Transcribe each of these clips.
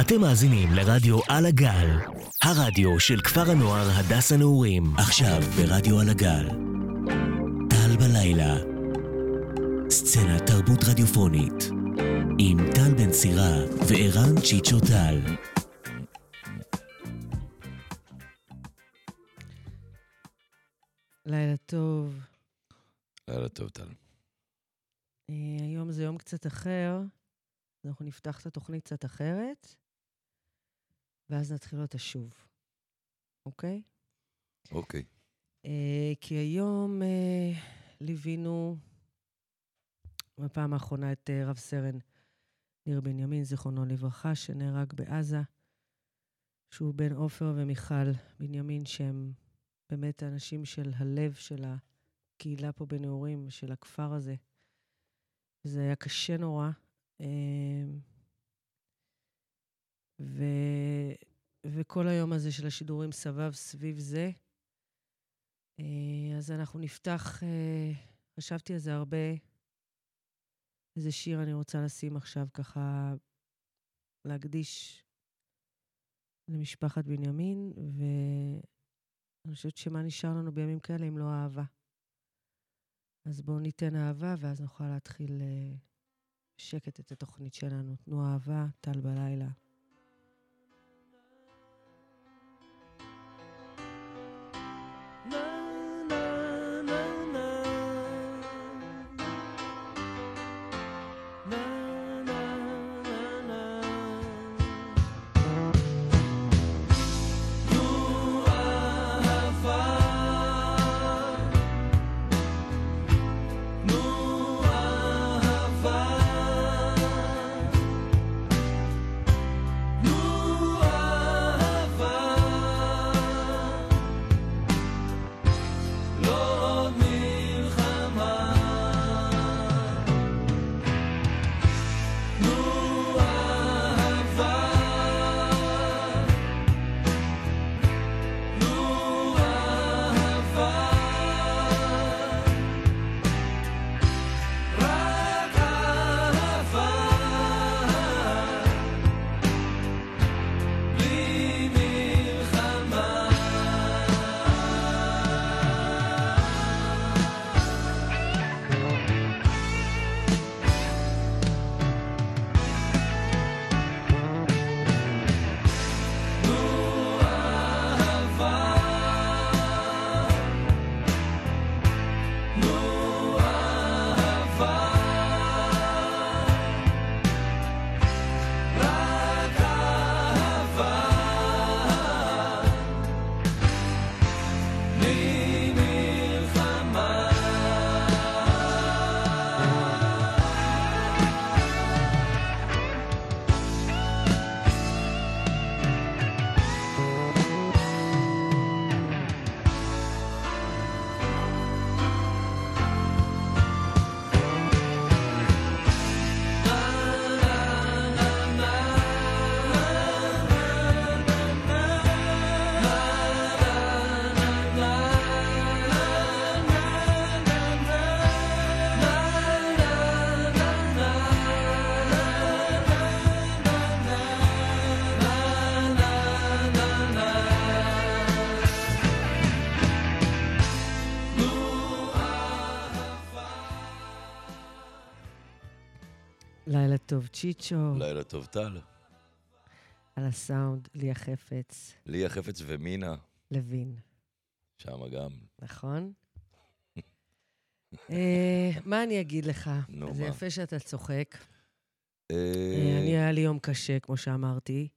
אתם מאזינים לרדיו על הגל, הרדיו של כפר הנוער הדס הנעורים. עכשיו ברדיו על הגל. טל בלילה. סצנת תרבות רדיופונית. עם טל בן סירה וערן צ'יצ'ו טל. לילה טוב. לילה טוב, טל. אה, היום זה יום קצת אחר, אנחנו נפתח את התוכנית קצת אחרת, ואז נתחיל אותה שוב, אוקיי? אוקיי. אה, כי היום אה, ליווינו בפעם האחרונה את אה, רב סרן ניר בנימין, זיכרונו לברכה, שנהרג בעזה, שהוא בן עופר ומיכל בנימין, שהם באמת האנשים של הלב של הקהילה פה בנעורים, של הכפר הזה. זה היה קשה נורא. אה, ו... וכל היום הזה של השידורים סבב סביב זה. אה, אז אנחנו נפתח, אה, חשבתי על זה הרבה, איזה שיר אני רוצה לשים עכשיו, ככה להקדיש למשפחת בנימין, ואני חושבת שמה נשאר לנו בימים כאלה אם לא אהבה. אז בואו ניתן אהבה, ואז נוכל להתחיל אה, בשקט את התוכנית שלנו. תנו אהבה, טל בלילה. לילה טוב, צ'יצ'ו. לילה טוב, טל. על הסאונד, ליה חפץ, ליה חפץ ומינה, לוין, שמה גם. נכון? אה, מה אני אגיד לך? נו, זה מה? יפה שאתה צוחק. אה, אה, אני, היה לי יום קשה, כמו שאמרתי,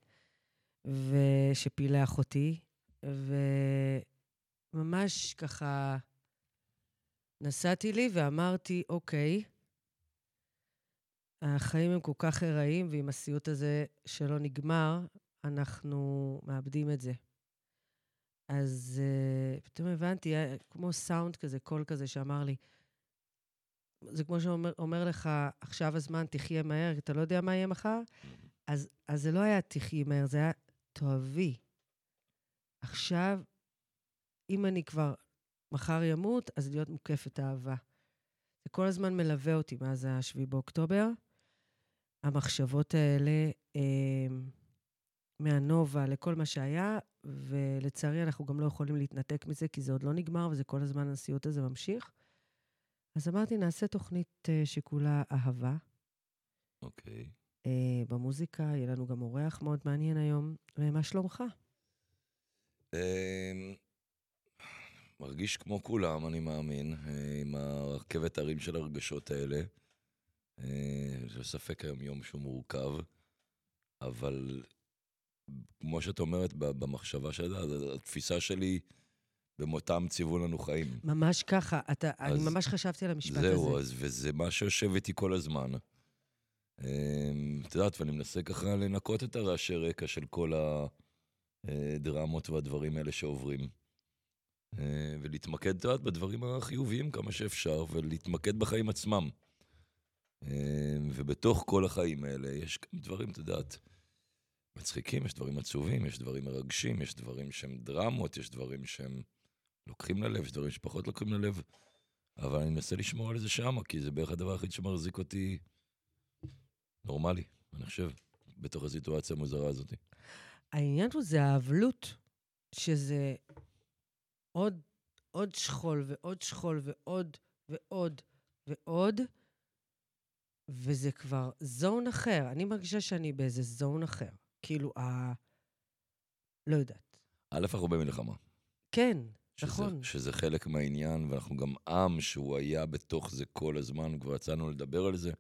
ושפילח אותי, וממש ככה נסעתי לי ואמרתי, אוקיי, החיים הם כל כך הרעים, ועם הסיוט הזה שלא נגמר, אנחנו מאבדים את זה. אז uh, פתאום הבנתי, היה כמו סאונד כזה, קול כזה שאמר לי, זה כמו שאומר אומר לך, עכשיו הזמן, תחיה מהר, אתה לא יודע מה יהיה מחר. אז, אז זה לא היה תחי מהר, זה היה תאהבי. עכשיו, אם אני כבר מחר ימות, אז להיות מוקפת אהבה. זה כל הזמן מלווה אותי מאז ה-7 באוקטובר. המחשבות האלה, אה, מהנובה לכל מה שהיה, ולצערי אנחנו גם לא יכולים להתנתק מזה, כי זה עוד לא נגמר, וזה כל הזמן הסיוט הזה ממשיך. אז אמרתי, נעשה תוכנית אה, שכולה אהבה. אוקיי. אה, במוזיקה, יהיה לנו גם אורח מאוד מעניין היום. ומה שלומך? אמ, מרגיש כמו כולם, אני מאמין, אה, עם הרכבת הרים של הרגשות האלה. אה, זה ספק היום יום שהוא מורכב, אבל כמו שאת אומרת במחשבה שלה, התפיסה שלי, במותם ציוו לנו חיים. ממש ככה. אתה, אני אז ממש חשבתי על המשפט זהו, הזה. אז, וזה מה שיושב איתי כל הזמן. אמ, את יודעת, ואני מנסה ככה לנקות את הרעשי רקע של כל הדרמות והדברים האלה שעוברים. אה, ולהתמקד, את יודעת, בדברים החיוביים כמה שאפשר, ולהתמקד בחיים עצמם. אמ, ובתוך כל החיים האלה יש גם דברים, את יודעת, מצחיקים, יש דברים עצובים, יש דברים מרגשים, יש דברים שהם דרמות, יש דברים שהם לוקחים ללב, יש דברים שפחות לוקחים ללב. אבל אני מנסה לשמור על זה שמה, כי זה בערך הדבר היחיד שמחזיק אותי נורמלי, אני חושב, בתוך הסיטואציה המוזרה הזאת. העניין הוא זה האבלות, שזה עוד, עוד שכול ועוד שכול ועוד ועוד ועוד, וזה כבר זון אחר. אני מרגישה שאני באיזה זון אחר. כאילו, ה... לא יודעת. א', אנחנו במלחמה. כן, שזה, נכון. שזה חלק מהעניין, ואנחנו גם עם שהוא היה בתוך זה כל הזמן, כבר יצאנו לדבר על זה,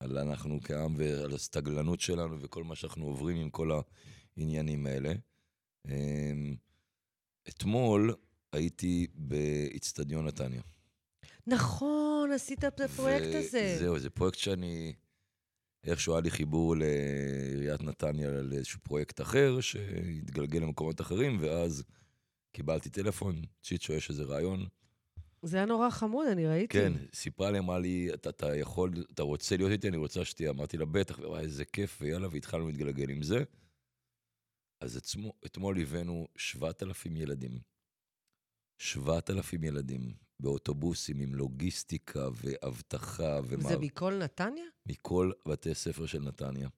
על אנחנו כעם ועל הסתגלנות שלנו וכל מה שאנחנו עוברים עם כל העניינים האלה. אמ, אתמול הייתי באיצטדיון נתניה. נכון, עשית את הפרויקט הזה. זהו, זה פרויקט שאני... איכשהו היה לי חיבור לעיריית נתניה לאיזשהו פרויקט אחר, שהתגלגל למקומות אחרים, ואז קיבלתי טלפון, צ'יצ'ו, יש איזה רעיון. זה היה נורא חמוד, אני ראיתי. כן, סיפרה לי, אמרה לי, אתה, אתה יכול, אתה רוצה להיות איתי, אני רוצה שתהיה. אמרתי לה, בטח, וואי, איזה כיף, ויאללה, והתחלנו להתגלגל עם זה. אז עצמו, אתמול הבאנו 7,000 ילדים. 7,000 ילדים באוטובוסים עם לוגיסטיקה ואבטחה ומר... זה מכל נתניה? מכל בתי ספר של נתניה.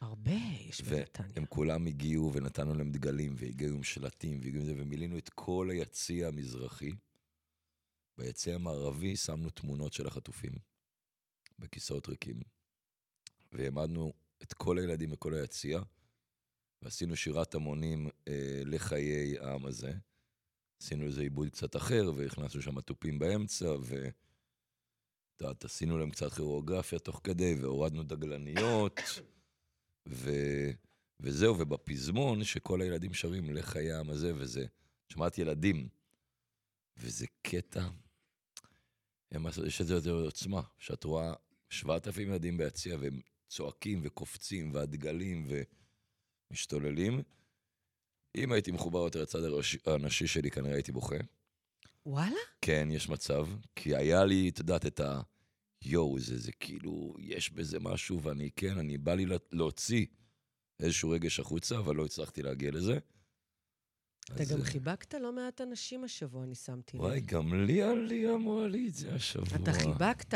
הרבה יש בנתניה. והם כולם הגיעו ונתנו להם דגלים, והגיעו עם שלטים, והגיעו עם זה, ומילאנו את כל היציע המזרחי. ביציע המערבי שמנו תמונות של החטופים, בכיסאות ריקים. והעמדנו את כל הילדים בכל היציע, ועשינו שירת המונים אה, לחיי העם הזה. עשינו איזה עיבוד קצת אחר, והכנסנו שם תופים באמצע, ו... את יודעת, עשינו להם קצת כירוגרפיה תוך כדי, והורדנו דגלניות, ו... וזהו, ובפזמון, שכל הילדים שרים לחיי העם הזה, וזה, שמעתי ילדים, וזה קטע, הם, יש איזה יותר עוצמה, שאת רואה 7,000 ילדים ביציע, והם צועקים וקופצים, והדגלים, ומשתוללים. אם הייתי מחובר יותר לצד הנשי שלי, כנראה הייתי בוכה. וואלה? כן, יש מצב, כי היה לי, את יודעת, את ה... יואו, זה, זה כאילו, יש בזה משהו, ואני, כן, אני בא לי לה- להוציא איזשהו רגש החוצה, אבל לא הצלחתי להגיע לזה. אתה אז, גם אה, חיבקת לא מעט אנשים השבוע, אני שמתי לב. וואי, גם לי, לי אמרה לי את זה השבוע. אתה חיבקת.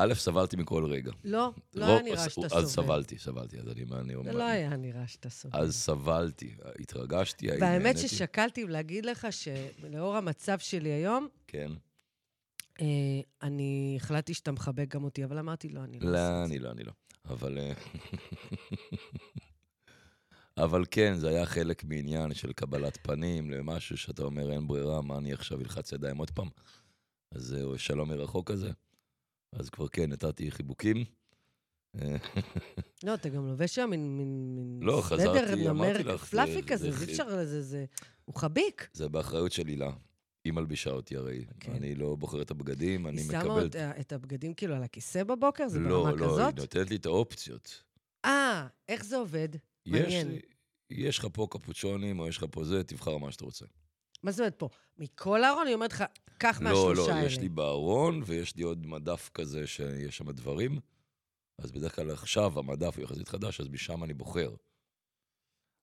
א', סבלתי מכל רגע. לא, לא היה נראה שאתה אז סובל. סבלתי, סבלתי, אז אני, מה אני אומר? לא היה נראה שאתה סובל. אז סבלתי, התרגשתי, הייתי, והאמת נהניתי. ששקלתי להגיד לך שלאור המצב שלי היום, כן. אה, אני החלטתי שאתה מחבק גם אותי, אבל אמרתי, לא, אני לא לא, אני לא, אני לא. אבל... אה, אבל כן, זה היה חלק מעניין של קבלת פנים למשהו שאתה אומר, אין ברירה, מה אני עכשיו אלחץ ידיים עוד פעם? אז זהו, שלום מרחוק כזה. אז כבר כן, נתתי חיבוקים. לא, אתה גם לובש שם מין... מין, מין לא, חזרתי, אמרתי לך, פלאפי זה- כזה, אי אפשר לזה, זה... הוא חביק. זה באחריות של הילה. היא מלבישה אותי הרי. כן. אני לא בוחר את הבגדים, אני היא מקבל... שמה את את הבגדים כאילו על הכיסא בבוקר? זה לא, ברמה לא, כזאת? היא נותנת לי את האופציות. אה, איך זה עובד? יש, מעניין. יש לך פה קפוצ'ונים, או יש לך פה זה, תבחר מה שאתה רוצה. מה זאת אומרת פה? מכל הארון? היא אומרת לך, קח לא, מהשלושה לא, האלה. יש לי בארון, ויש לי עוד מדף כזה שיש שם דברים. אז בדרך כלל עכשיו המדף הוא יחסית חדש, אז משם אני בוחר.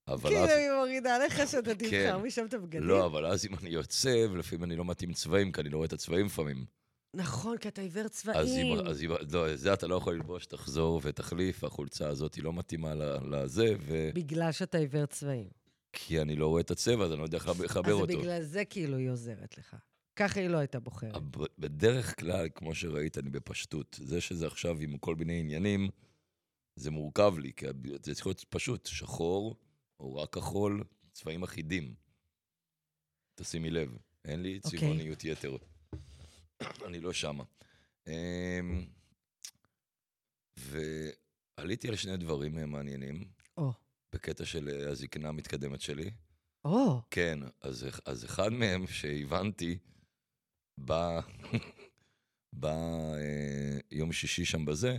אבל כאילו אז... היא מורידה לך שאתה תבחר כן. משם את הבגדים. לא, אבל אז אם אני יוצא, ולפעמים אני לא מתאים צבעים, כי אני לא רואה את הצבעים לפעמים. נכון, כי אתה עיוור אז צבעים. היא, אז היא, לא, זה אתה לא יכול ללבוש, תחזור ותחליף, החולצה הזאת היא לא מתאימה לזה, ו... בגלל שאתה עיוור צבעים. כי אני לא רואה את הצבע, אז אני לא יודע איך לחבר אז אותו. בגלל זה כאילו היא עוזרת לך. ככה היא לא הייתה בוחרת. בדרך כלל, כמו שראית, אני בפשטות. זה שזה עכשיו עם כל מיני עניינים, זה מורכב לי, כי זה צריך להיות פשוט, שחור או רק כחול, צבעים אחידים. תשימי לב, אין לי אוקיי. צבעוניות יתר. אני לא שמה. אמ, ועליתי על שני דברים אה, מעניינים, או, בקטע של אה, הזקנה המתקדמת שלי. או, כן, אז, אז אחד מהם שהבנתי, בא, בא אה, יום שישי שם בזה,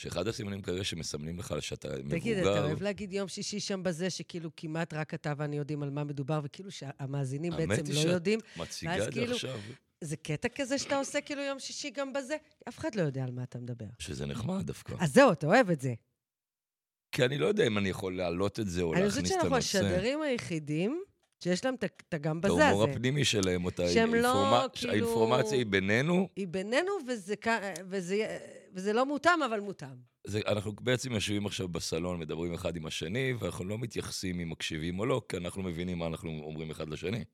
שאחד הסימנים כאלה שמסמנים לך שאתה מבוגר... תגיד, אתה אוהב להגיד יום שישי שם בזה, שכאילו כמעט רק אתה ואני יודעים על מה מדובר, וכאילו שהמאזינים האמת בעצם היא לא שאת- יודעים. מציגה ואז את זה כאילו- עכשיו, זה קטע כזה שאתה עושה כאילו יום שישי גם בזה? אף אחד לא יודע על מה אתה מדבר. שזה נחמד דווקא. אז זהו, אתה אוהב את זה. כי אני לא יודע אם אני יכול להעלות את זה או אני להכניס חושבת את שאנחנו הנושא. השדרים היחידים שיש להם את ה- את הגם את בזה ההומור הזה. הפנימי שלהם, אותה שהם לא, אינפורמ- כאילו- האינפורמציה היא בינינו, היא בינינו, וזה, וזה, וזה לא מותאם, אבל מותאם. זה, אנחנו בעצם יושבים עכשיו בסלון, מדברים אחד עם השני, ואנחנו לא מתייחסים אם מקשיבים או לא, כי אנחנו מבינים מה אנחנו אומרים אחד לשני.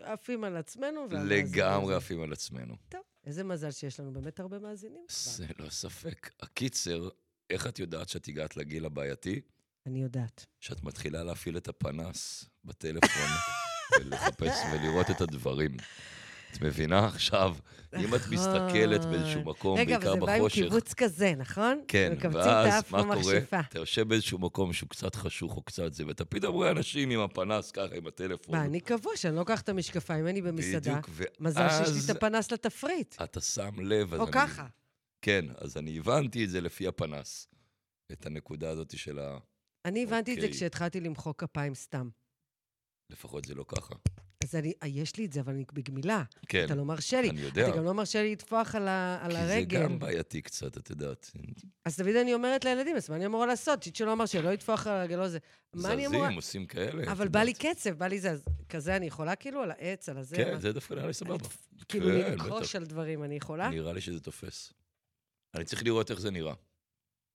עפים על עצמנו. לגמרי. עפים על עצמנו. טוב, איזה מזל שיש לנו באמת הרבה מאזינים. זה לא ספק. הקיצר, איך את יודעת שאת הגעת לגיל הבעייתי? אני יודעת. שאת מתחילה להפעיל את הפנס בטלפון ולחפש ולראות את הדברים. את מבינה עכשיו? אם את נכון. מסתכלת באיזשהו מקום, רגע, בעיקר וזה בא עם בחושך, קיבוץ כזה, נכון? כן, ואז מה. קורה? אתה יושב באיזשהו מקום שהוא קצת חשוך או קצת זה, ואתה פתאום רואה אנשים עם הפנס ככה, עם הטלפון. מה, אני קבוע שאני לא לוקחת את המשקפיים, לי במסעדה. בדיוק, מזל שיש ואז לי את הפנס לתפריט. אתה שם לב, אז או אני... ככה. כן, אז אני הבנתי את זה לפי הפנס. את הנקודה הזאת של ה... אני הבנתי את זה אוקיי. כשהתחלתי למחוא כפיים סתם. לפחות זה לא ככה. אז אני, יש לי את זה, אבל אני בגמילה. כן, אתה לא מרשה לי. אני יודע. אתה גם לא מרשה לי לטפוח על, ה, על כי הרגל. זה גם בעייתי קצת, את יודעת. אז תמיד אני אומרת לילדים, אז מה אני אמורה לעשות? צ'יצ'ו לא מרשה, לא יטפוח על הרגל, לא זה. מה אני אמורה... זזים, עושים כאלה. אבל בא לי. קצב, בא לי זה, כזה אני יכולה כאילו על העץ, על הזה? כן, מה- זה דווקא נראה לי סבבה. כאילו כן, בטח. על דברים, אני יכולה? נראה לי שזה תופס. אני צריך לראות איך זה נראה.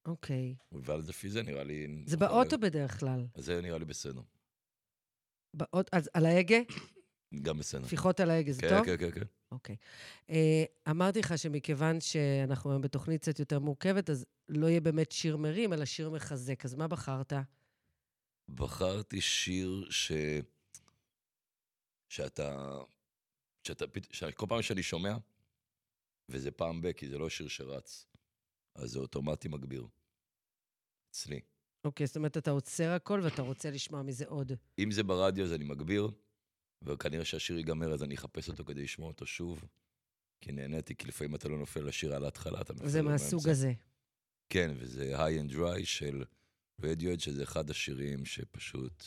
אוקיי. ואז לפי זה נראה לי... זה באוטו בדרך כלל. זה נראה לי בסדר. באות- אז על ההגה? גם בסדר. טפיחות על ההגה, זה כן, טוב? כן, כן, כן. אוקיי. אה, אמרתי לך שמכיוון שאנחנו היום בתוכנית קצת יותר מורכבת, אז לא יהיה באמת שיר מרים, אלא שיר מחזק. אז מה בחרת? בחרתי שיר ש... שאתה... שאתה... שכל פעם שאני שומע, וזה פעם ב, כי זה לא שיר שרץ, אז זה אוטומטי מגביר. אצלי. אוקיי, זאת אומרת, אתה עוצר הכל ואתה רוצה לשמוע מזה עוד. אם זה ברדיו אז אני מגביר, וכנראה שהשיר ייגמר אז אני אחפש אותו כדי לשמוע אותו שוב. כי נהניתי, כי לפעמים אתה לא נופל לשיר על ההתחלה, אתה נופל זה מהסוג. הזה. כן, וזה High and Dry של רדיואד, שזה אחד השירים שפשוט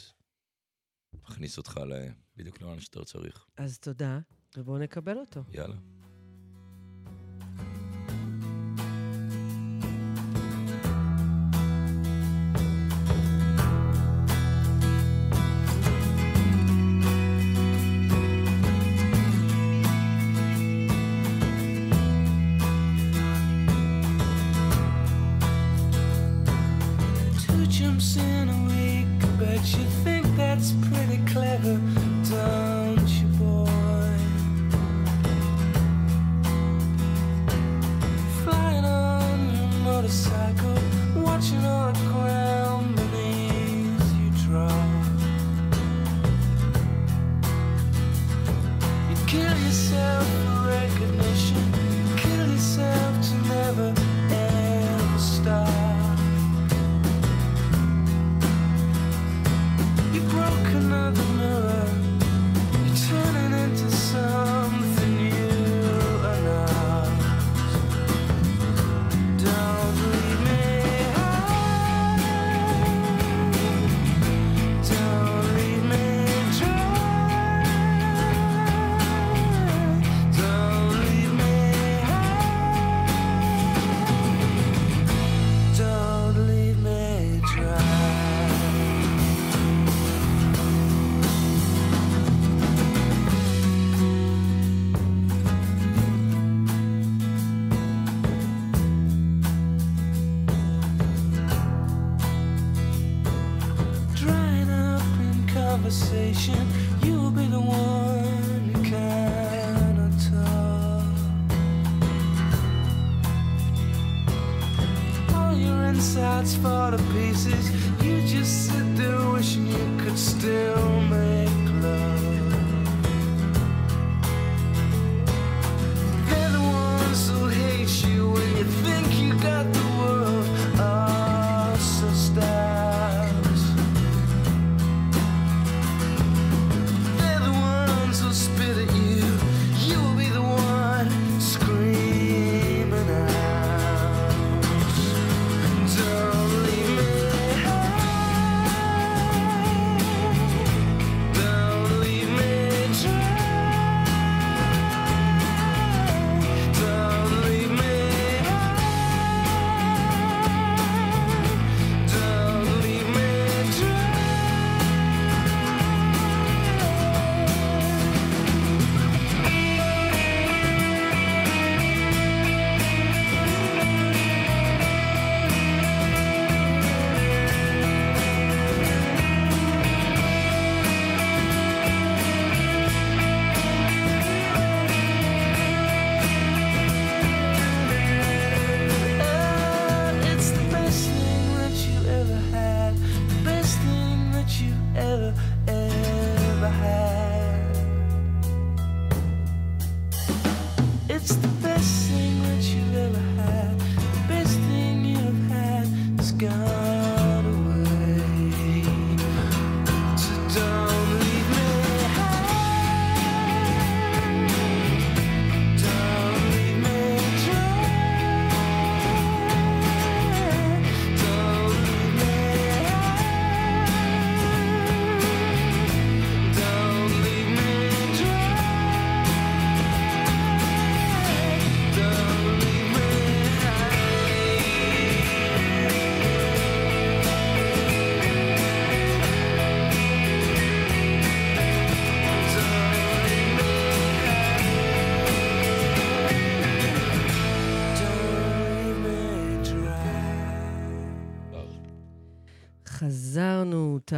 מכניס אותך ל... בדיוק לאן שאתה צריך. אז תודה, ובואו נקבל אותו. יאללה. some.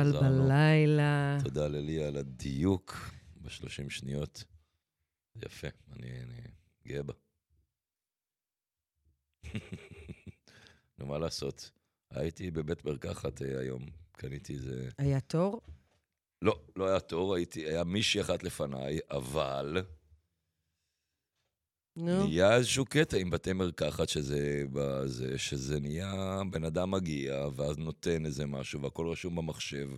טל. בלילה. תודה ללי על הדיוק בשלושים שניות. זה יפה, אני, אני גאה בה. נו, מה לעשות? הייתי בבית מרקחת אה, היום, קניתי איזה... היה תור? לא, לא היה תור, הייתי, היה מישהי אחת לפניי, אבל נו, נהיה איזשהו קטע עם בתי מרקחת שזה, בזה, שזה נהיה, בן אדם מגיע, ואז נותן איזה משהו, והכל רשום במחשב,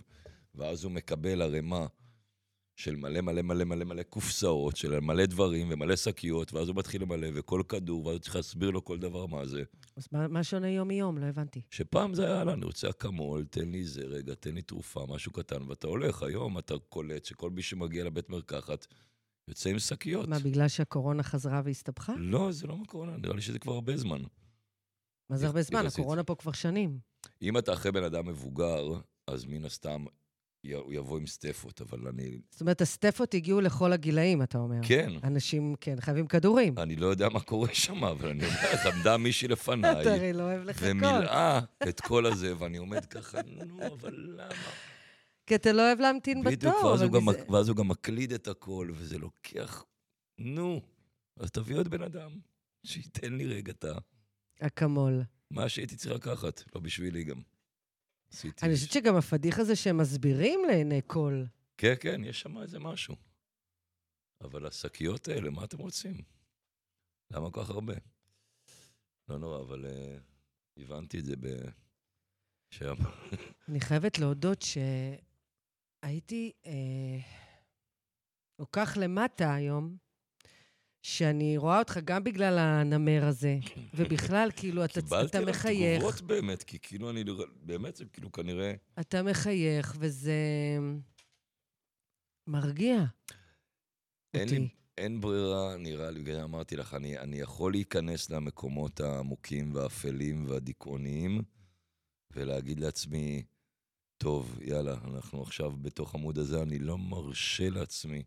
ואז הוא מקבל ערימה של מלא מלא מלא מלא מלא קופסאות, של מלא דברים ומלא שקיות, ואז הוא מתחיל למלא, וכל כדור, ואז הוא צריך להסביר לו כל דבר מה זה. אז מה- מה שונה יום מיום? לא הבנתי. שפעם זה היה, "יאללה, אני רוצה אקמול, תן לי זה רגע, תן לי תרופה, משהו קטן, ואתה הולך. היום אתה קולט שכל מי שמגיע לבית מרקחת יוצא עם שקיות. מה, בגלל שהקורונה חזרה והסתבכה? לא, זה לא מקורונה, נראה לי שזה כבר הרבה זמן. מה זה הרבה זמן? הקורונה פה כבר שנים. אם אתה אחרי בן אדם מבוגר, אז מן הסתם הוא יבוא עם סטפות, אבל אני... זאת אומרת, הסטפות הגיעו לכל הגילאים, אתה אומר. כן, אנשים, כן, חייבים כדורים. אני לא יודע מה קורה שם, אבל אני אומר עמדה מישהי לפניי, אתה הרי לא אוהב לחכות. ומילאה את כל הזה, ואני עומד ככה, נו, אבל למה? כי אתה לא אוהב להמתין בתור. בדיוק, ואז הוא, גם, ואז הוא גם מקליד את הכל, וזה לוקח... נו, אז תביא עוד בן אדם, שייתן לי רגע את ה... אקמול. מה שהייתי צריך לקחת, לא בשבילי גם. עשיתי... אני חושבת שגם הפדיח הזה שהם מסבירים לעיני כל. כן, כן, יש שם איזה משהו. אבל השקיות האלה, מה אתם רוצים? למה כל כך הרבה? לא נורא, אבל uh, הבנתי את זה ב... שם. אני חייבת להודות שהייתי אה, כל כך למטה היום, שאני רואה אותך גם בגלל הנמר הזה, ובכלל, כאילו, אתה, אתה קיבלתי עליו מחייך, תגובות באמת, כי כאילו אני... באמת, זה כאילו כנראה... אתה מחייך, וזה מרגיע אין אותי. לי, אין ברירה, נראה לי, בגלל אמרתי לך, אני, אני יכול להיכנס למקומות העמוקים והאפלים והדיכאוניים, ולהגיד לעצמי, טוב, יאללה, אנחנו עכשיו בתוך עמוד הזה, אני לא מרשה לעצמי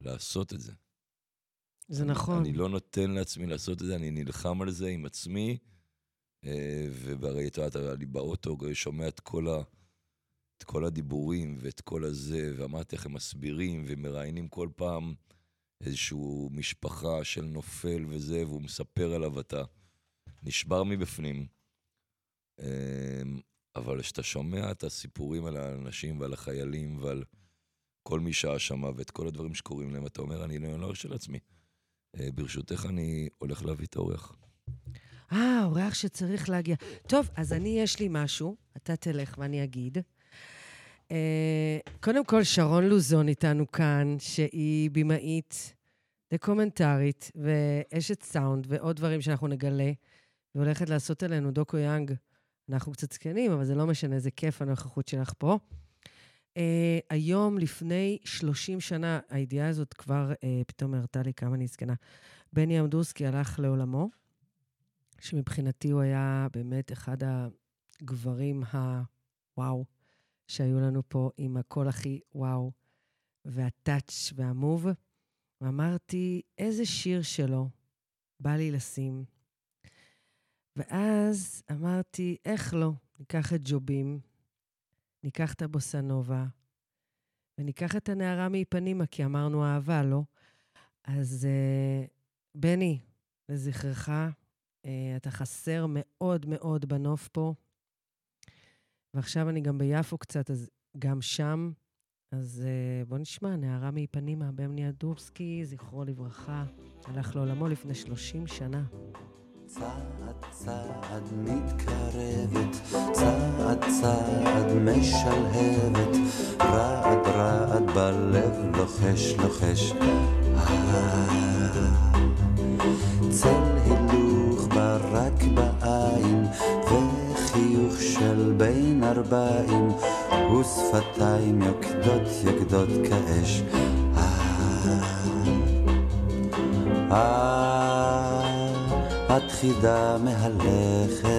לעשות את זה. זה אני- נכון. אני לא נותן לעצמי לעשות את זה, אני נלחם על זה עם עצמי, אה, וברי, את יודעת, אני באוטו שומע את כל את כל הדיבורים ואת כל הזה, ואמרתי איך הם מסבירים ומראיינים כל פעם איזושהי משפחה של נופל וזה, והוא מספר עליו, אתה נשבר מבפנים. אבל כשאתה שומע את הסיפורים על האנשים ועל החיילים ועל כל מי שהיה שם ואת כל הדברים שקורים להם, אתה אומר, אני לא לא ארשה לעצמי. אה, ברשותך, אני הולך להביא את האורח. אה, אורח שצריך להגיע. טוב, אז אני, יש לי משהו, אתה תלך ואני אגיד. אה, קודם כל, שרון לוזון איתנו כאן, שהיא במאית דוקומנטרית ואשת סאונד ועוד דברים שאנחנו נגלה, והולכת לעשות עלינו דוקו יאנג. אנחנו קצת זקנים, אבל זה לא משנה, זה כיף הנוכחות שלך פה. Uh, היום, לפני 30 שנה, הידיעה הזאת כבר uh, פתאום הראתה לי כמה אני זקנה. בני אמדורסקי הלך לעולמו, שמבחינתי הוא היה באמת אחד הגברים הוואו שהיו לנו פה, עם הקול הכי וואו, והטאץ' והמוב. ואמרתי, איזה שיר שלו בא לי לשים. ואז אמרתי, איך לא? ניקח את ג'ובים, ניקח את הבוסנובה, וניקח את הנערה מפנימה, כי אמרנו אהבה, לא? אז uh, בני, לזכרך, uh, אתה חסר מאוד מאוד בנוף פה. ועכשיו אני גם ביפו קצת, אז גם שם. אז uh, בוא נשמע, נערה מפנימה, במני אדורסקי, זכרו לברכה, הלך לעולמו לפני 30 שנה. צעד צעד מתקרבת, צעד צעד משלהבת, רעד רעד בלב לוחש לוחש. אה, צל הילוך ברק בעין, וחיוך של בין ארבעים, ושפתיים יוקדות יוקדות כאש. אה, אה, את חידה מהלכת.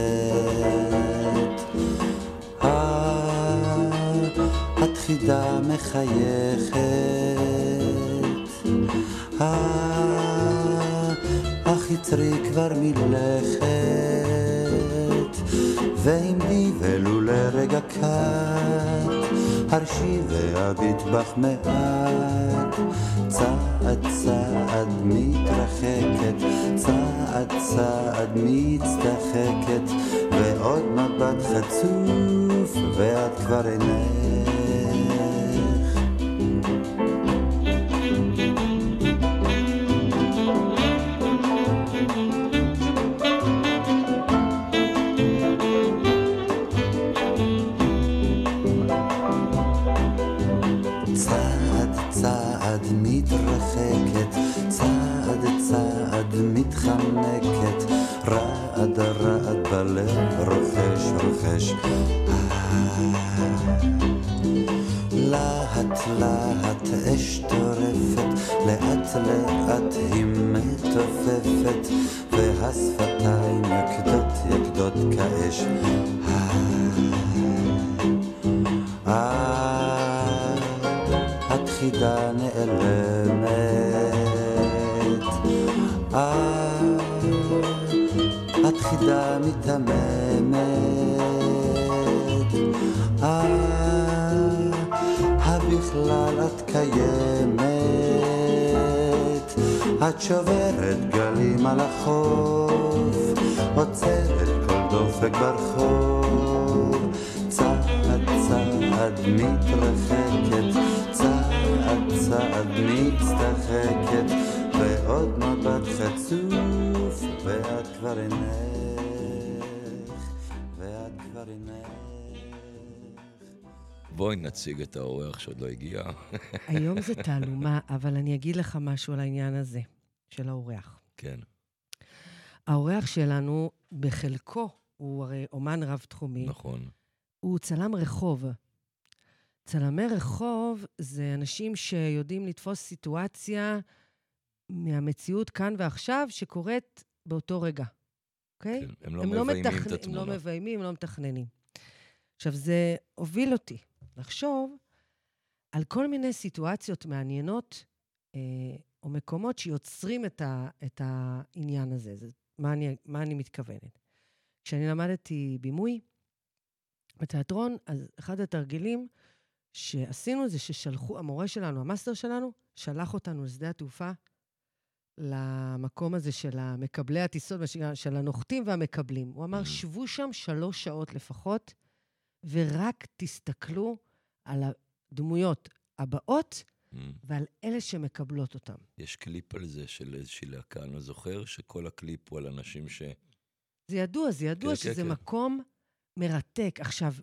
אה, את חידה מחייכת. אה, אך יצרי כבר מלכת. ואם לי ולו לרגע קט, הרשי ואביט בך מעט. צעד צעד מתרחקת, צעד צעד מצטחקת, ועוד מבט חצוף, ואת כבר אינך. אה, להט להט אש טורפת, לאט לאט היא מתעופפת, והשפתיים יקדות יקדות כאש. אה, אה. אה, הבכלל את קיימת. את שוברת גלים על החוף, עוצרת כל דופק ברחוב. צעד צעד מתרחקת, צעד צעד מצטחקת, ועוד מבט חצוף, ואת כבר אינך, בואי נציג את האורח שעוד לא הגיע. היום זה תעלומה, אבל אני אגיד לך משהו על העניין הזה, של האורח. כן. האורח שלנו, בחלקו, הוא הרי אומן רב-תחומי, נכון. הוא צלם רחוב. צלמי רחוב זה אנשים שיודעים לתפוס סיטואציה מהמציאות כאן ועכשיו שקורית באותו רגע, אוקיי? כן, הם לא מביימים את מתכנ- הם התמונה. לא מביימים, הם לא מתכננים. עכשיו, זה הוביל אותי לחשוב על כל מיני סיטואציות מעניינות אה, או מקומות שיוצרים את, ה, את העניין הזה. זה, מה, אני, מה אני מתכוונת? כשאני למדתי בימוי, בתיאטרון, אז אחד התרגילים שעשינו זה ששלחו, המורה שלנו, המאסטר שלנו, שלח אותנו לשדה התעופה, למקום הזה של המקבלי הטיסות, של הנוחתים והמקבלים. הוא אמר, Mhm. שבו שם שלוש שעות לפחות, ורק תסתכלו על הדמויות הבאות Mm. ועל אלה שמקבלות אותם. יש קליפ על זה של איזושהי להקה, אני לא זוכר, שכל הקליפ הוא על אנשים ש... זה ידוע, זה ידוע כן, כן, שזה כן. מקום מרתק. עכשיו,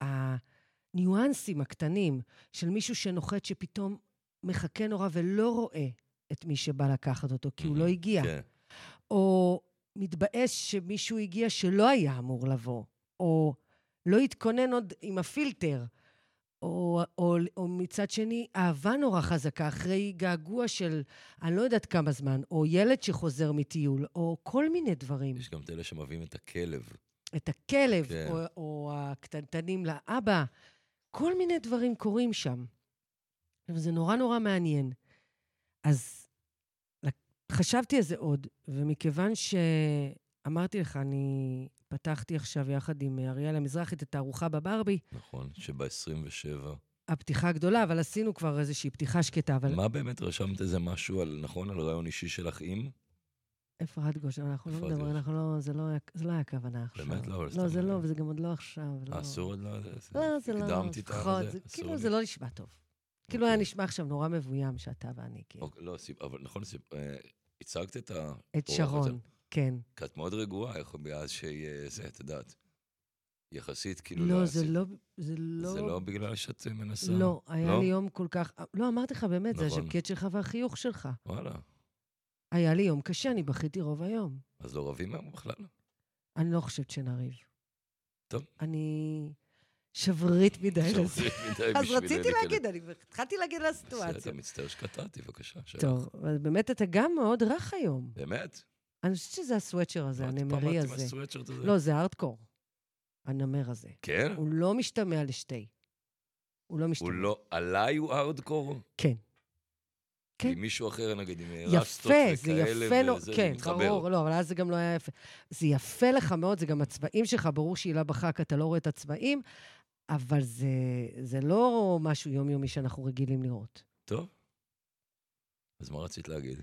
הניואנסים הקטנים של מישהו שנוחת שפתאום מחכה נורא ולא רואה את מי שבא לקחת אותו, כי הוא לא הגיע, כן. או מתבאס שמישהו הגיע שלא היה אמור לבוא, או לא התכונן עוד עם הפילטר, או, או, או מצד שני, אהבה נורא חזקה אחרי געגוע של אני לא יודעת כמה זמן, או ילד שחוזר מטיול, או כל מיני דברים. יש גם את אלה שמביאים את הכלב. את הכלב, כן. או, או הקטנטנים לאבא. כל מיני דברים קורים שם. וזה נורא נורא מעניין. אז חשבתי על זה עוד, ומכיוון שאמרתי לך, אני פתחתי עכשיו יחד עם אריאלה מזרחי את התערוכה בברבי, נכון, שב-27. הפתיחה הגדולה, אבל עשינו כבר איזושהי פתיחה שקטה, אבל... מה באמת רשמת איזה משהו על, נכון, על רעיון אישי שלך עם? אפרת גוש, אנחנו לא מדברים. אנחנו לא, זה לא היה- זה לא היה הכוונה עכשיו. באמת לא, אבל לא, סתם זה לא. וזה גם עוד לא עכשיו. לא. אסור עוד לא... לא, זה לא... הקדמתי את זה- כאילו. זה לא נשמע טוב. כאילו היה אוקיי. נשמע עכשיו נורא מבוים שאתה ואני, כאילו. לא, אבל נכון, אה, הצגת את ה... את שרון, כן. כי את מאוד רגועה, איך מאז שיהיה זה, את יודעת. יחסית, כאילו... לא, זה לא... זה לא... זה לא בגלל שאת מנסה? לא, היה לא? לי יום כל כך... לא, אמרתי לך, באמת, זה נכון. הז'קט שלך והחיוך שלך. וואלה. היה לי יום קשה, אני בכיתי רוב היום. אז לא רבים היום בכלל? אני לא חושבת שנריב. טוב. אני שברירית מדי לזה. שברירית מדי אז בשביל רציתי להיכנס. להגיד, אני התחלתי להגיד על בסדר, הסיטואציה. מצטער שקטעתי, בבקשה. טוב, אבל באמת אתה גם מאוד רך היום. באמת? אני חושבת שזה הסוואצ'ר הזה, הנמרי עם הזה. הסוואטשרט הזה? לא, זה הארדקור. הנמר הזה. כן? הוא לא משתמע לשתי. הוא לא משתמע. הוא לא... עליי הוא ארדקור? כן. כן. כי מישהו אחר, נגיד, עם יפה, רסטות זה וכאלה, יפה, וזה, זה כן, מתחבר. ברור, לא, אבל אז זה גם לא היה יפה. זה יפה לך מאוד, זה גם הצבעים שלך, ברור שהילה בחק, אתה לא רואה את הצבעים, אבל זה, זה לא משהו יומיומי שאנחנו רגילים לראות. טוב. אז מה רצית להגיד?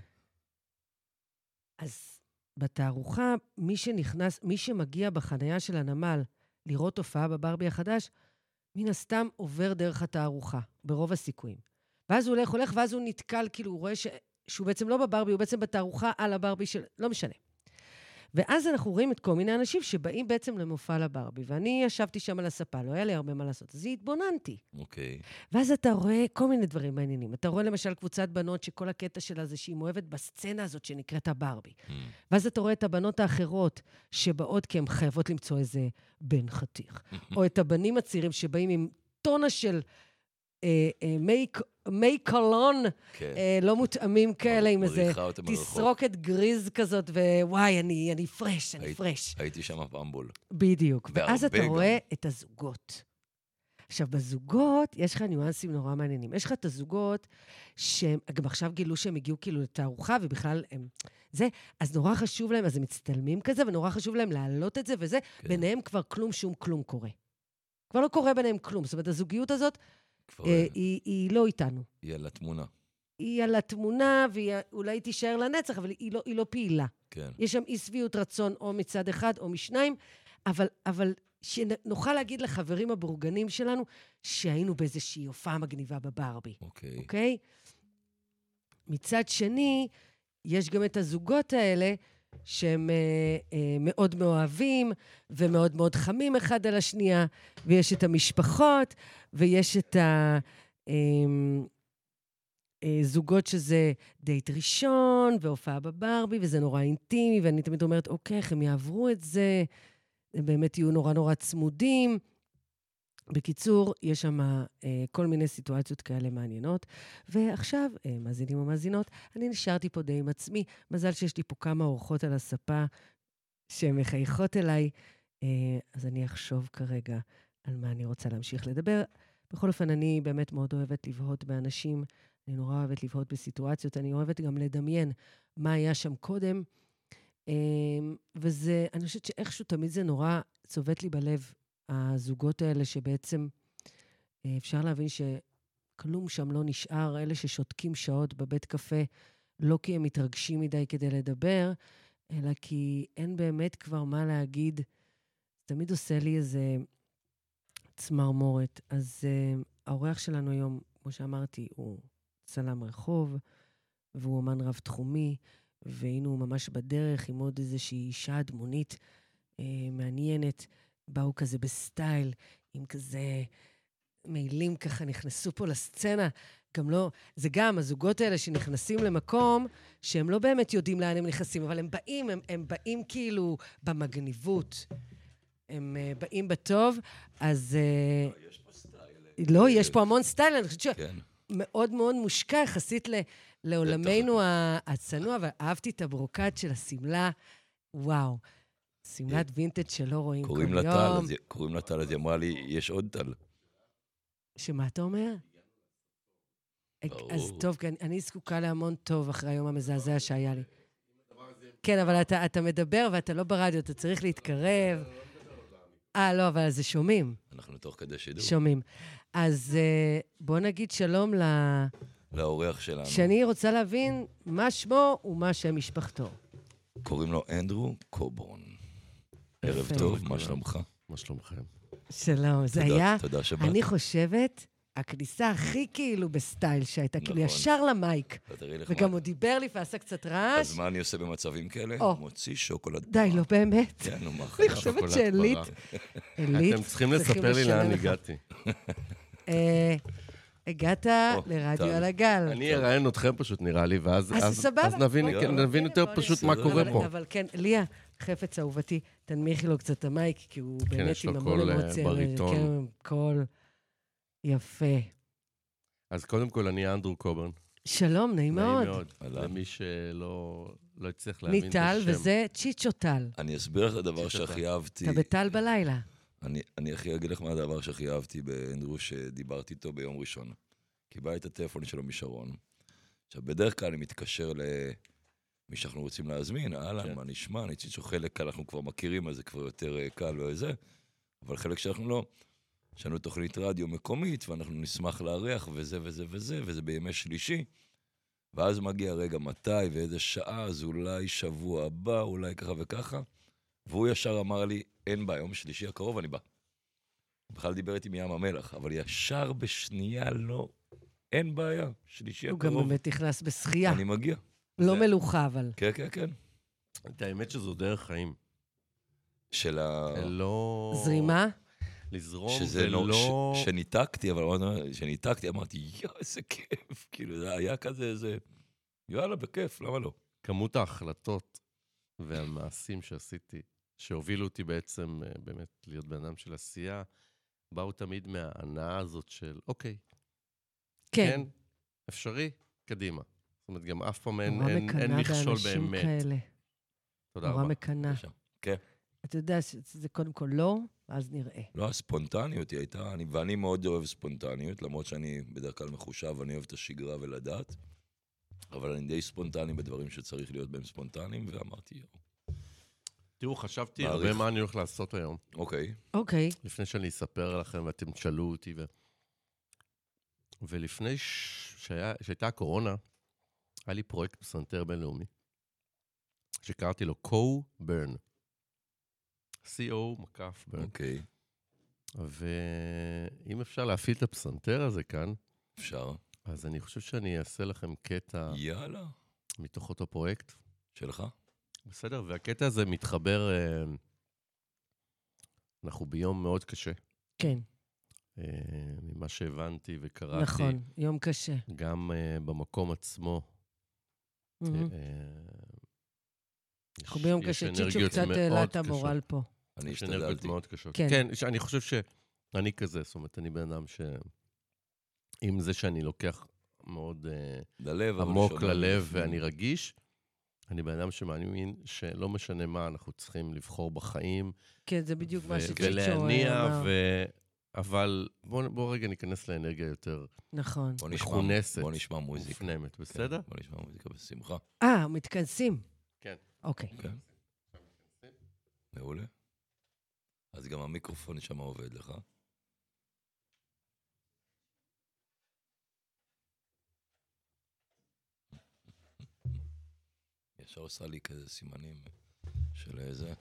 אז בתערוכה, מי שנכנס, מי שמגיע בחנייה של הנמל לראות הופעה בברבי החדש, מן הסתם עובר דרך התערוכה, ברוב הסיכויים. ואז הוא הולך, הולך, ואז הוא נתקל, כאילו, הוא רואה ש... שהוא בעצם לא בברבי, הוא בעצם בתערוכה על הברבי של... לא משנה. ואז אנחנו רואים את כל מיני אנשים שבאים בעצם למופע לברבי, ואני ישבתי שם על הספה, לא היה לי הרבה מה לעשות, אז התבוננתי. אוקיי. ואז אתה רואה כל מיני דברים מעניינים. אתה רואה למשל קבוצת בנות שכל הקטע שלה זה שהיא מאוהבת בסצנה הזאת שנקראת הברבי. Mm. ואז אתה רואה את הבנות האחרות שבאות כי הן חייבות למצוא איזה בן חתיך. או את הבנים הצעירים שבאים עם טונה של מי, מי קולון כן. אה, לא מותאמים כאלה, עם איזה. תסרוקת גריז כזאת, ווואי, אני, אני פרש, אני פרש. הייתי שם פעמבול. בדיוק. ואז אתה. רואה את הזוגות. עכשיו, בזוגות יש לך ניואנסים נורא מעניינים. יש לך את הזוגות שהם, גם עכשיו גילו שהם הגיעו כאילו לתערוכה, ובכלל הם... זה, אז נורא חשוב להם, אז הם מצטלמים כזה, ונורא חשוב להם להעלות את זה, וזה, כן. ביניהם כבר כלום שום כלום קורה. כבר לא קורה ביניהם כלום. זאת אומרת, הזוגיות הזאת, כבר אה, היא, היא לא איתנו. היא על התמונה. היא על התמונה, והיא אולי תישאר לנצח, אבל היא לא, היא לא פעילה. כן. יש שם אי שביעות רצון או מצד אחד או משניים, אבל, אבל שנוכל להגיד לחברים הבורגנים שלנו שהיינו באיזושהי הופעה מגניבה בברבי, אוקיי. אוקיי? מצד שני, יש גם את הזוגות האלה שהם אה, אה, מאוד מאוהבים ומאוד מאוד חמים אחד על השנייה, ויש את המשפחות, ויש את ה... אה, אה, זוגות שזה דייט ראשון, והופעה בברבי, וזה נורא אינטימי, ואני תמיד אומרת, אוקיי, איך הם יעברו את זה? הם באמת יהיו נורא נורא צמודים. בקיצור, יש שם אה, כל מיני סיטואציות כאלה מעניינות. ועכשיו, אה, מאזינים ומאזינות, אני נשארתי פה די עם עצמי. מזל שיש לי פה כמה אורחות על הספה שהן מחייכות אליי, אה, אז אני אחשוב כרגע על מה אני רוצה להמשיך לדבר. בכל אופן, אני באמת מאוד אוהבת לבהות באנשים. אני נורא אוהבת לבהות בסיטואציות, אני אוהבת גם לדמיין מה היה שם קודם. אמ, וזה, אני חושבת שאיכשהו תמיד זה נורא צובט לי בלב הזוגות האלה שבעצם אה, אפשר להבין שכלום שם לא נשאר, אלה ששותקים שעות בבית קפה, לא כי הם מתרגשים מדי כדי לדבר, אלא כי אין באמת כבר מה להגיד. תמיד עושה לי איזה צמרמורת. אז uh, האורח שלנו היום, כמו שאמרתי, הוא צלם רחוב, והוא אמן רב-תחומי, הוא ממש בדרך עם עוד איזושהי אישה דמונית אה, מעניינת. באו כזה בסטייל, עם כזה מעילים ככה, נכנסו פה לסצנה. גם לא, זה גם הזוגות האלה שנכנסים למקום שהם לא באמת יודעים לאן הם נכנסים, אבל הם באים, הם, הם באים כאילו במגניבות. הם uh, באים בטוב, אז... Uh, יש פה סטייל. לא, יש פה המון סטייל, אני חושבת כן. שמאוד מאוד מושקע יחסית ל, לעולמנו הצנוע, ואהבתי את הברוקט של השמלה, וואו. שמלת וינטג' שלא רואים כל יום. קוראים לה טל, אז היא אמרה לי, יש עוד טל. שמה אתה אומר? ברור. אז טוב, כי אני, זקוקה להמון טוב אחרי היום המזעזע שהיה לי. כן, אבל אתה, אתה מדבר ואתה לא ברדיו, אתה צריך להתקרב. אה, לא, אבל זה שומעים, אנחנו תוך כדי שידור. שומעים. אז אה, בוא נגיד שלום ל... לאורח שלנו. שאני רוצה להבין מה שמו ומה שם משפחתו. קוראים לו אנדרו קובורן. ערב. טוב, מה שלומך? מה שלומכם? שלום, זה היה, תודה שבאת. אני חושבת, הכניסה הכי כאילו בסטייל שהייתה, כאילו נכון. ישר למייק. וגם הוא דיבר לי ועשה קצת רעש. אז מה אני עושה במצבים כאלה? מוציא שוקולד. די, לא באמת. כן, נו, מה אני? חושבת שעילית, פרה. עילית, אתם צריכים לספר לי לאן. הגעתי. אה, הגעת לרדיו. על הגל. אני אראיין אתכם פשוט, נראה לי, ואז נבין כן, יותר בוא פשוט. מה קורה אבל- פה. אבל כן, ליה, חפץ אהובתי, תנמיכי לו קצת את ה mic, כי הוא כן, באמת יש לו עם המון קול, אה, אמוציה. בריטון. כן, קול יפה. אז קודם כל, אני אנדרו קוברן. שלום, נעים מאוד. נעים מאוד. למי שלא לא הצליח להבין את השם. וזה צ'יצ'ו טל. אני אסביר לך את הדבר. שהכי אהבתי. אתה בטל בלילה. אני, אני הכי אגיד לך מה הדבר שהכי אהבתי באנדרו שדיברתי איתו ביום ראשון. קיבלתי את הטלפון שלו משרון. עכשיו, בדרך כלל אני מתקשר למי שאנחנו רוצים להזמין, אהלן, כן. מה נשמע? אני חושב שחלק אנחנו כבר מכירים, אז זה כבר יותר אה, קל וזה, אבל חלק שאנחנו לא. יש לנו תוכנית רדיו מקומית, ואנחנו נשמח לארח, וזה וזה וזה, וזה בימי שלישי. ואז מגיע רגע מתי ואיזה שעה, אז אולי שבוע הבא, אולי ככה וככה. והוא ישר אמר לי, אין בעיה, יום שלישי הקרוב אני בא. הוא בכלל דיבר איתי מים המלח, אבל ישר בשנייה לא, אין בעיה, שלישי הוא גם הקרוב, באמת נכנס בשחייה. אני מגיע. לא זה- מלוכה, אבל. כן, כן, כן. את האמת שזו דרך חיים. של ה... לא... זרימה? לזרום שזה לא... ולא... ש... שניתקתי, אבל עוד- שניתקתי, אמרתי, יואו, איזה כיף. כאילו, זה היה כזה, איזה... יאללה, בכיף, למה לא? כמות ההחלטות והמעשים שעשיתי, שהובילו אותי בעצם אה, באמת להיות בן אדם של עשייה, באו תמיד מההנאה הזאת של, אוקיי, כן. כן, אפשרי, קדימה. זאת אומרת, גם אף פעם אין, נורא אין, אין מקנאה מכשול באמת. כאלה. תודה נורא רבה. מקנאה. בבקשה. כן. אתה יודע שזה קודם כל לא, ואז נראה. לא, הספונטניות היא הייתה, אני, ואני מאוד אוהב ספונטניות, למרות שאני בדרך כלל מחושב, אני אוהב את השגרה ולדעת, אבל אני די ספונטני בדברים שצריך להיות בהם ספונטניים, ואמרתי, יואו, תראו, חשבתי מעריך. הרבה מה אני הולך לעשות היום, אוקיי, אוקיי, לפני שאני אספר לכם ואתם תשאלו אותי. ו... ולפני ש... שהיה... שהייתה הקורונה, היה לי פרויקט פסנתר בינלאומי, שקראתי לו Co-Burn. C-O מקף burn. אוקיי, ואם אפשר להפעיל את הפסנתר הזה כאן, אפשר. אז אני חושב שאני אעשה לכם קטע יאללה, מתוך אותו פרויקט. שלך? בסדר, והקטע הזה מתחבר, אה, אנחנו ביום מאוד קשה, כן, אה, ממה שהבנתי וקראתי. נכון, יום קשה. גם אה, במקום עצמו. אה, אנחנו ביום קשה. צ'יצ'ו קצת העלה את קשות. המורל פה. אני יש אנרגיות השתדלתי. מאוד קשות. כן. כן, אני חושב שאני כזה, זאת אומרת, אני בן אדם ש... עם זה שאני לוקח מאוד אה, ללב, עמוק ללב. ואני רגיש, אני בן אדם שמאמין שלא משנה מה, אנחנו צריכים לבחור בחיים. כן, זה בדיוק מה שצ'יצ'ו ולהניע, אמר. ו... אבל בואו בוא רגע ניכנס לאנרגיה יותר נכון. בוא נשמע, מכונסת, בוא נשמע מוזיקה. מופנמת, כן, בסדר? בוא נשמע מוזיקה בשמחה. אה, מתכנסים. כן. אוקיי. כן. מעולה. אז גם המיקרופון שם עובד לך. ישר עושה לי כזה סימנים של איזה...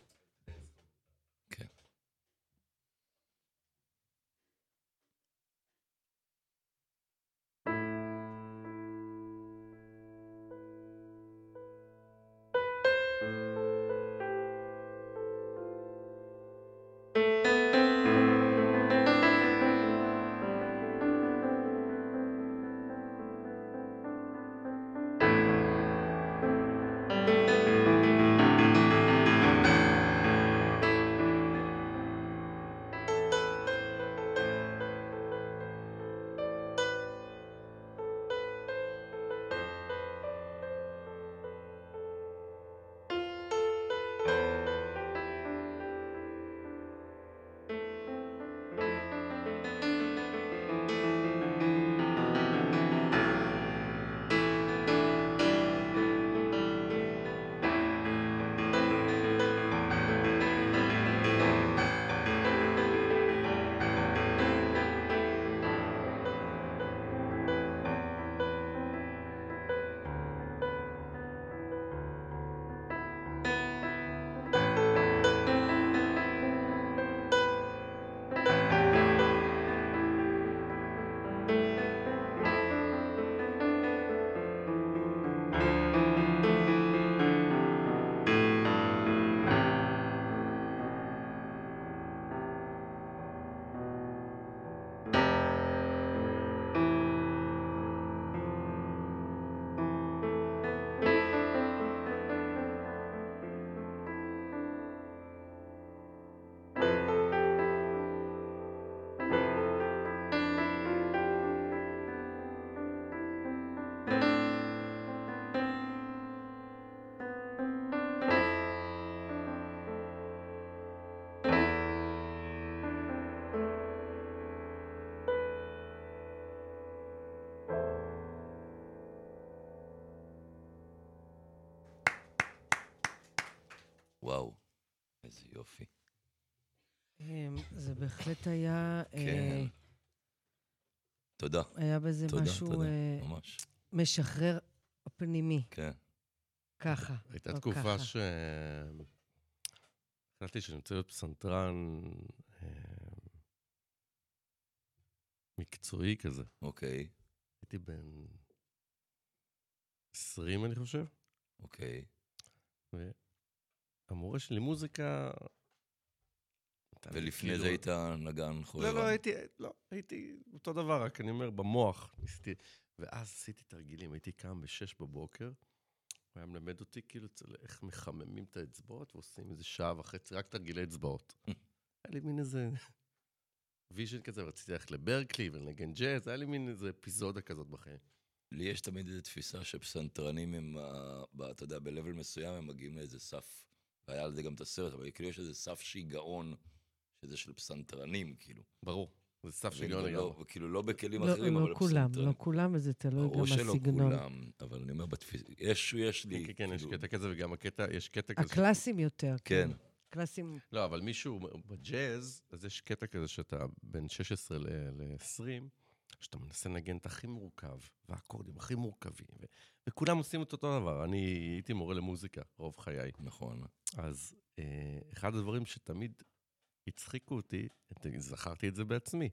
איזה יופי. אמ, זה בהחלט היה... אה, כן. תודה, היה בזה תודה, משהו תודה, אה, ממש. משחרר פנימי, כן. ככה. הייתה לא תקופה ככה. ש... החלטתי שאני רוצה להיות פסנתרן אה, מקצועי כזה. אוקיי, הייתי בן 20, אני חושב, אוקיי. והמורה שלי מוזיקה... ולפני כאילו- זה היית נגן חובבן. לא, לא, הייתי, לא, הייתי אותו דבר, רק אני אומר, במוח. ניסיתי, ואז עשיתי תרגילים, הייתי קם בשש בבוקר, הוא היה מלמד אותי כאילו איך מחממים את האצבעות ועושים איזה שעה וחצי, רק תרגילי אצבעות. היה לי מין איזה vision כזה, ורציתי ללכת לברקלי ולנגן ג'אז, היה לי מין איזה אפיזודה כזאת בחיים. לי יש תמיד איזו תפיסה שפסנתרנים הם, אתה יודע, ב-level מסוים הם מגיעים לאיזה סף, והיה על זה גם את הסרט, אבל כאילו יש איזה סף שיגעון, שזה של פסנתרנים, כאילו. ברור, זה סף ולא- שוויון לגמרי. וכאילו לא בכלים לא- אחרים, אבל לא כולם, פסנתרנים. לא כולם, וזה תלוי גם ברור שלא. כולם, אבל אני אומר בתפיסה, יש, יש לי, כן, כן, כן, יש כאילו, קטע כזה, וגם הקטע, יש קטע כזה. הקלאסים יותר. כן, קלאסים, לא, אבל מישהו, בג'אז, אז יש קטע כזה שאתה בין 16 ל-20, שאתה מנסה לנגן את הכי מורכב, והאקורדים הכי מורכבים, וכולם עושים את אותו דבר. אני הייתי מורה למוזיקה רוב חיי. נכון. אז אה, אחד הדברים שתמיד הצחיקו אותי, את- זכרתי את זה בעצמי,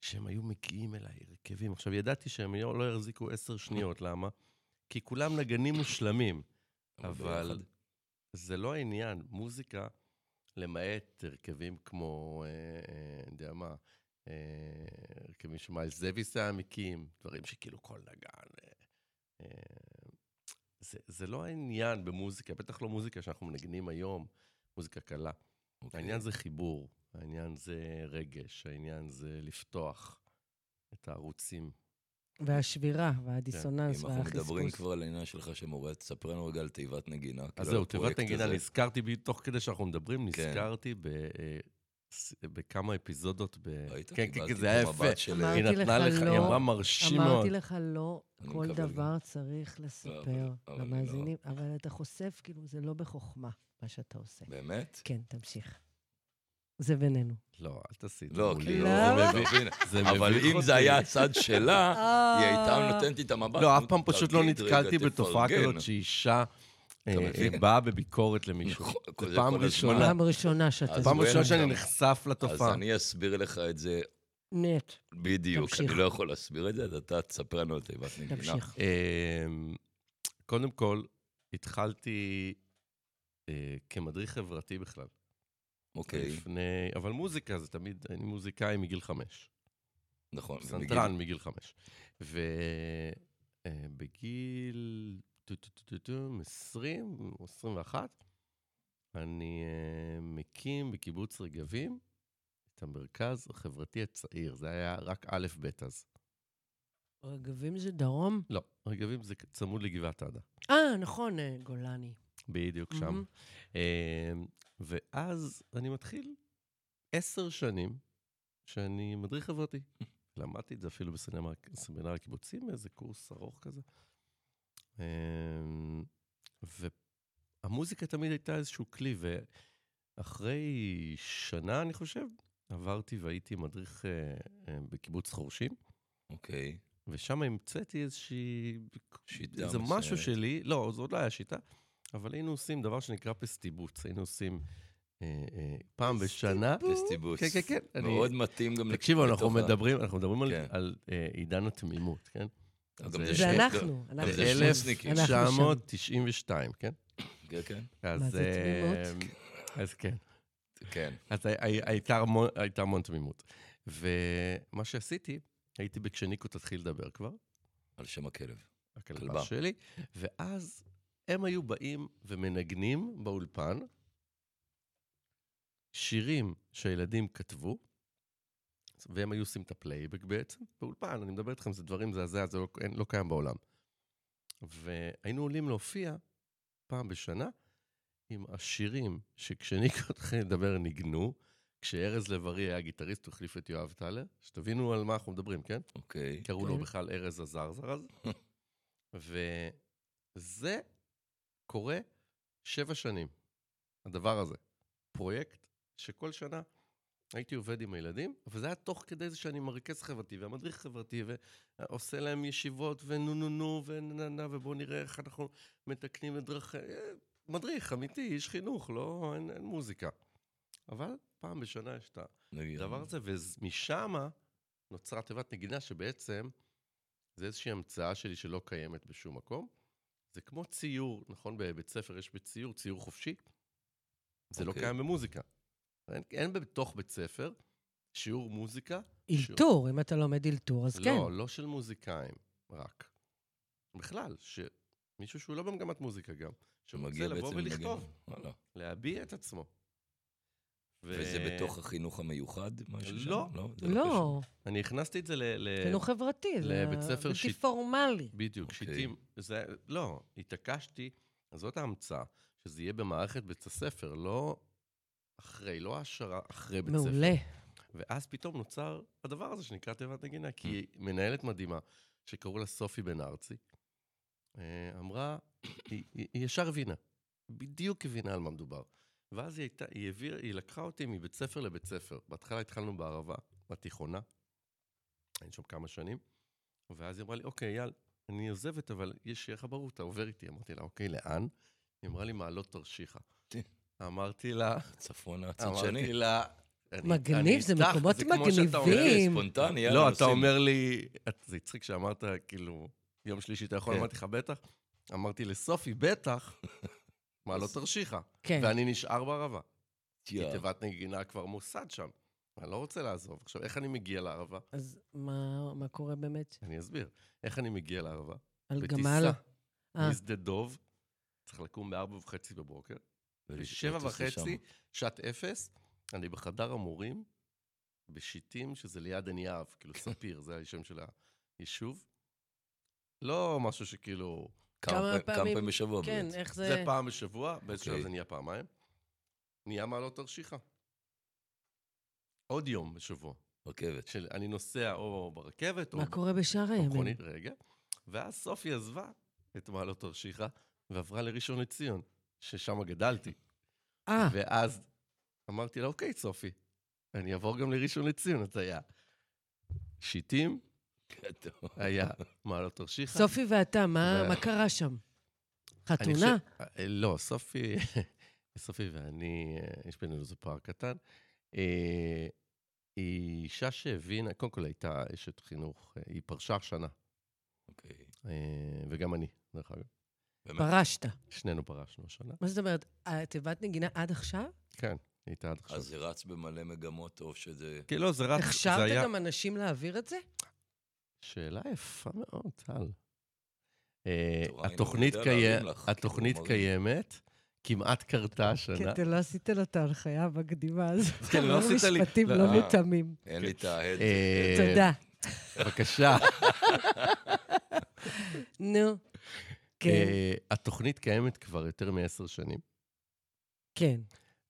שהם היו מגיעים אליי, הרכבים. עכשיו, ידעתי שהם לא לא יחזיקו עשר שניות, למה? כי כולם נגנים מושלמים. אבל. זה לא העניין. מוזיקה, למעט הרכבים כמו, אה, אה, אני יודע מה, אה, הרכבים שמיילס דוויס היה מקים, דברים שכאילו כל נגן. אה, זה, זה לא העניין במוזיקה, בטח לא מוזיקה שאנחנו מנגנים היום, מוזיקה קלה. אוקיי. העניין זה חיבור, העניין זה רגש, העניין זה לפתוח את הערוצים. והשבירה, והדיסוננס, אם אנחנו מדברים. כבר על העניין שלך שמורה, תספר לנו רגע על תיבת נגינה. אז כאילו, זהו, תיבת נגינה, הזה. נזכרתי בי, תוך כדי שאנחנו מדברים, כן. נזכרתי ב... אה, בכמה אפיזודות ב... ראית? כן, כן, כן, זה היה פה יפה. אמרתי היא נתנה לך היא לא, אמרה מרשים מאוד. אמרתי לך לא, כל דבר צריך לספר אבל- אבל אני למאזינים, אבל אתה חושף, כאילו, זה לא בחוכמה, מה שאתה עושה. באמת? כן, תמשיך. זה בינינו. לא, אל תעשי את זה לא, מולי. כאילו, למה? זה מבין. זה אבל אם. זה היה הצד שלה, היא הייתה אה. נותנת לי את המבט. לא, אף פעם פשוט לא נתקלתי בתופעה. כזאת שאישה אה? אה, באה בביקורת למישהו. נכון, זה זה פעם כל ראשונה. הזמן. פעם ראשונה שאתה... אז פעם ראשונה שאני. נחשף אז לתופעה. אני אסביר לך את זה נט, בדיוק. תמשיך. אני לא יכול להסביר את זה, אז אתה תספר לנו על תיבת נגינה. תמשיך. אמ, קודם כל, התחלתי אה, כמדריך חברתי בכלל. אוקיי, לפני, אבל מוזיקה זה תמיד, אני מוזיקאי מגיל חמש. נכון. סנטרן מגיל חמש. ובגיל 20 או 21, אני מקים בקיבוץ רגבים את המרכז החברתי הצעיר. זה היה רק א' ב' אז. רגבים זה דרום? לא, רגבים זה צמוד לגבעת עדה. אה, נכון, גולני. בדיוק שם. ואז אני מתחיל עשר שנים שאני מדריך חברתי. למדתי את זה אפילו בסמינר סמינר הקיבוצים, איזה קורס ארוך כזה. אה, והמוזיקה תמיד הייתה איזשהו כלי, ואחרי שנה, אני חושב, עברתי והייתי מדריך אה, אה, בקיבוץ חורשים, אוקיי. ושם המצאתי איזושהי... שיטה איזה מסוימת. משהו שלי, לא, זה עוד לא היה שיטה, אבל היינו עושים דבר שנקרא פסטיבוץ. היינו עושים אה, פעם בשנה. פסטיבוס. כן, כן, כן. מאוד מתאים גם... תקשיבו, אנחנו מדברים, אנחנו מדברים על- כן. עידן התמימות, כן? זה- אנחנו, אנחנו זה שם. שניצניקים. אנחנו שם. 1992, כן? כן, כן. אז, מה זה אה, תמימות? אז כן. כן. אז הי- הי- הייתה המון- תמימות. ומה שעשיתי, הייתי ב"כשניקו תתחיל לדבר" כבר, על שם הכלב. הכלבה כלבה. שלי, ואז הם היו באים ומנגנים באולפן שירים שהילדים כתבו, והם היו עושים את הפלייבק בעצם, באולפן, אני מדבר איתכם, זה דברים מזעזע, זה לא, אין, לא קיים בעולם. והיינו עולים להופיע פעם בשנה עם השירים שכשניקו התחיל לדבר ניגנו, כשארז לב-ארי היה גיטריסט, הוא החליף את יואב טלר, שתבינו על מה אנחנו מדברים, כן? אוקיי. קראו לו כן. בכלל ארז עזרזר אז. וזה קורה שבע שנים, הדבר הזה. פרויקט שכל שנה הייתי עובד עם הילדים, אבל זה היה תוך כדי זה שאני מרכז חברתי והמדריך חברתי, ועושה להם ישיבות ונו נו נו ונה נה ובואו נראה איך אנחנו מתקנים את דרכי... אה, מדריך, אמיתי, איש חינוך, לא, אין, אין מוזיקה. אבל פעם בשנה יש את. הדבר הזה, ומשם נוצרה תיבת נגינה שבעצם זה איזושהי המצאה שלי שלא קיימת בשום מקום. זה כמו ציור, נכון? בבית ספר יש בציור, ציור חופשי. זה לא אוקיי. קיים במוזיקה. אין, אין בתוך בית ספר שיעור מוזיקה. אילתור, אם אתה לומד אילתור, אז כן. לא, לא של מוזיקאים רק. בכלל, שמישהו שהוא לא במגמת מוזיקה גם, שמגיע לבוא ולכתוב, לנגן. וואלה. להביע את עצמו. ו- וזה בתוך החינוך המיוחד? משהו שם? לא. לא. זה לא, קשור. אני הכנסתי את זה ל... ל- חינוך חברתי, זה לבית ספר בלתי שיט- פורמלי. בדיוק, אוקיי. שיטים. זה, לא, התעקשתי, אז זאת ההמצאה, שזה יהיה במערכת בית הספר, לא אחרי, לא העשרה אחרי בית ספר. מעולה. ואז פתאום נוצר הדבר הזה שנקרא תיבת נגינה, כי היא מנהלת מדהימה, שקראו לה סופי בן ארצי, אה, אמרה, היא, היא, היא ישר הבינה, בדיוק הבינה על מה מדובר. ואז היא, הייתה, היא, העביר, היא לקחה אותי מבית ספר לבית ספר. בהתחלה התחלנו בערבה, בתיכונה, היינו שם כמה שנים, ואז היא אמרה לי, אוקיי, אייל, אני עוזבת, אבל יש שיהיה לך ברור, אתה עובר איתי. אמרתי לה, אוקיי, לאן? היא אמרה לי, מעלות תרשיחא. אמרתי לה, צפונה, הצד שני. אמרתי לה, אני- מגניב, אני זה איתך, מקומות זה כמו שאתה אומר לי, מגניבים. ספונטני, יאללה, לא, אתה. אומר לי, זה הצחיק שאמרת, כאילו, יום שלישי אתה יכול, כן. אמרתי לך, בטח. אמרתי לסופי, בטח, מעלות תרשיחא. כן. ואני נשאר בערבה. כי. תיבת נגינה כבר מוסד שם. אני לא רוצה לעזוב. עכשיו, איך אני מגיע לערבה? אז מה מה קורה באמת? אני אסביר. איך אני מגיע לערבה? על בטיסה. גמל? אה. משדה דוב, צריך לקום בארבע וחצי בבוקר. בשבע. וחצי, שעת אפס, אני בחדר המורים, בשיטים, שזה ליד עין יהב, כאילו ספיר, זה השם של היישוב. לא משהו שכאילו... כמה כמה פעמים- כמה פעמים- בשבוע כן, בעצם. איך זה זה... פעם בשבוע, באיזשהו שלב אוקיי. זה נהיה פעמיים. נהיה מעלות תרשיחא. עוד יום בשבוע. רכבת. של אני נוסע או ברכבת, או מה קורה בשאר הימים? במכונית, רגע. ואז סופי עזבה את מעלות תרשיחא ועברה לראשון לציון, ששם גדלתי. אה, ואז אמרתי לה, אוקיי, סופי, אני אעבור גם לראשון לציון, אז היה שיטים. היה מעלות תרשיחא. סופי ואתה, מה ו- מה קרה שם? חתונה? חושב- אה, לא, סופי, סופי ואני, אה, יש בינינו איזה פער קטן. אה, היא אישה שהבינה, קודם כל הייתה אשת חינוך, אה, היא פרשה השנה, אוקיי. אה, וגם אני, דרך אגב. באמת? פרשת. שנינו פרשנו השנה. מה זאת אומרת, את הבאת נגינה עד עכשיו? כן, היא הייתה עד עכשיו. אז זה רץ במלא מגמות, או שזה... כי לא, זה רץ, הכשרת היה... גם אנשים להעביר את זה? שאלה יפה מאוד, טל. אה, התוכנית כאילו, התוכנית מרגיש. קיימת, כמעט קרתה כי השנה. אתה לא עשית לו את ההנחיה המקדימה הזאת. כן, לא עשית לי- משפטים לא, לא. מותאמים. אין לי את ההד. אה, תודה. בבקשה. נו. כן, אה, התוכנית קיימת כבר יותר מעשר שנים. כן.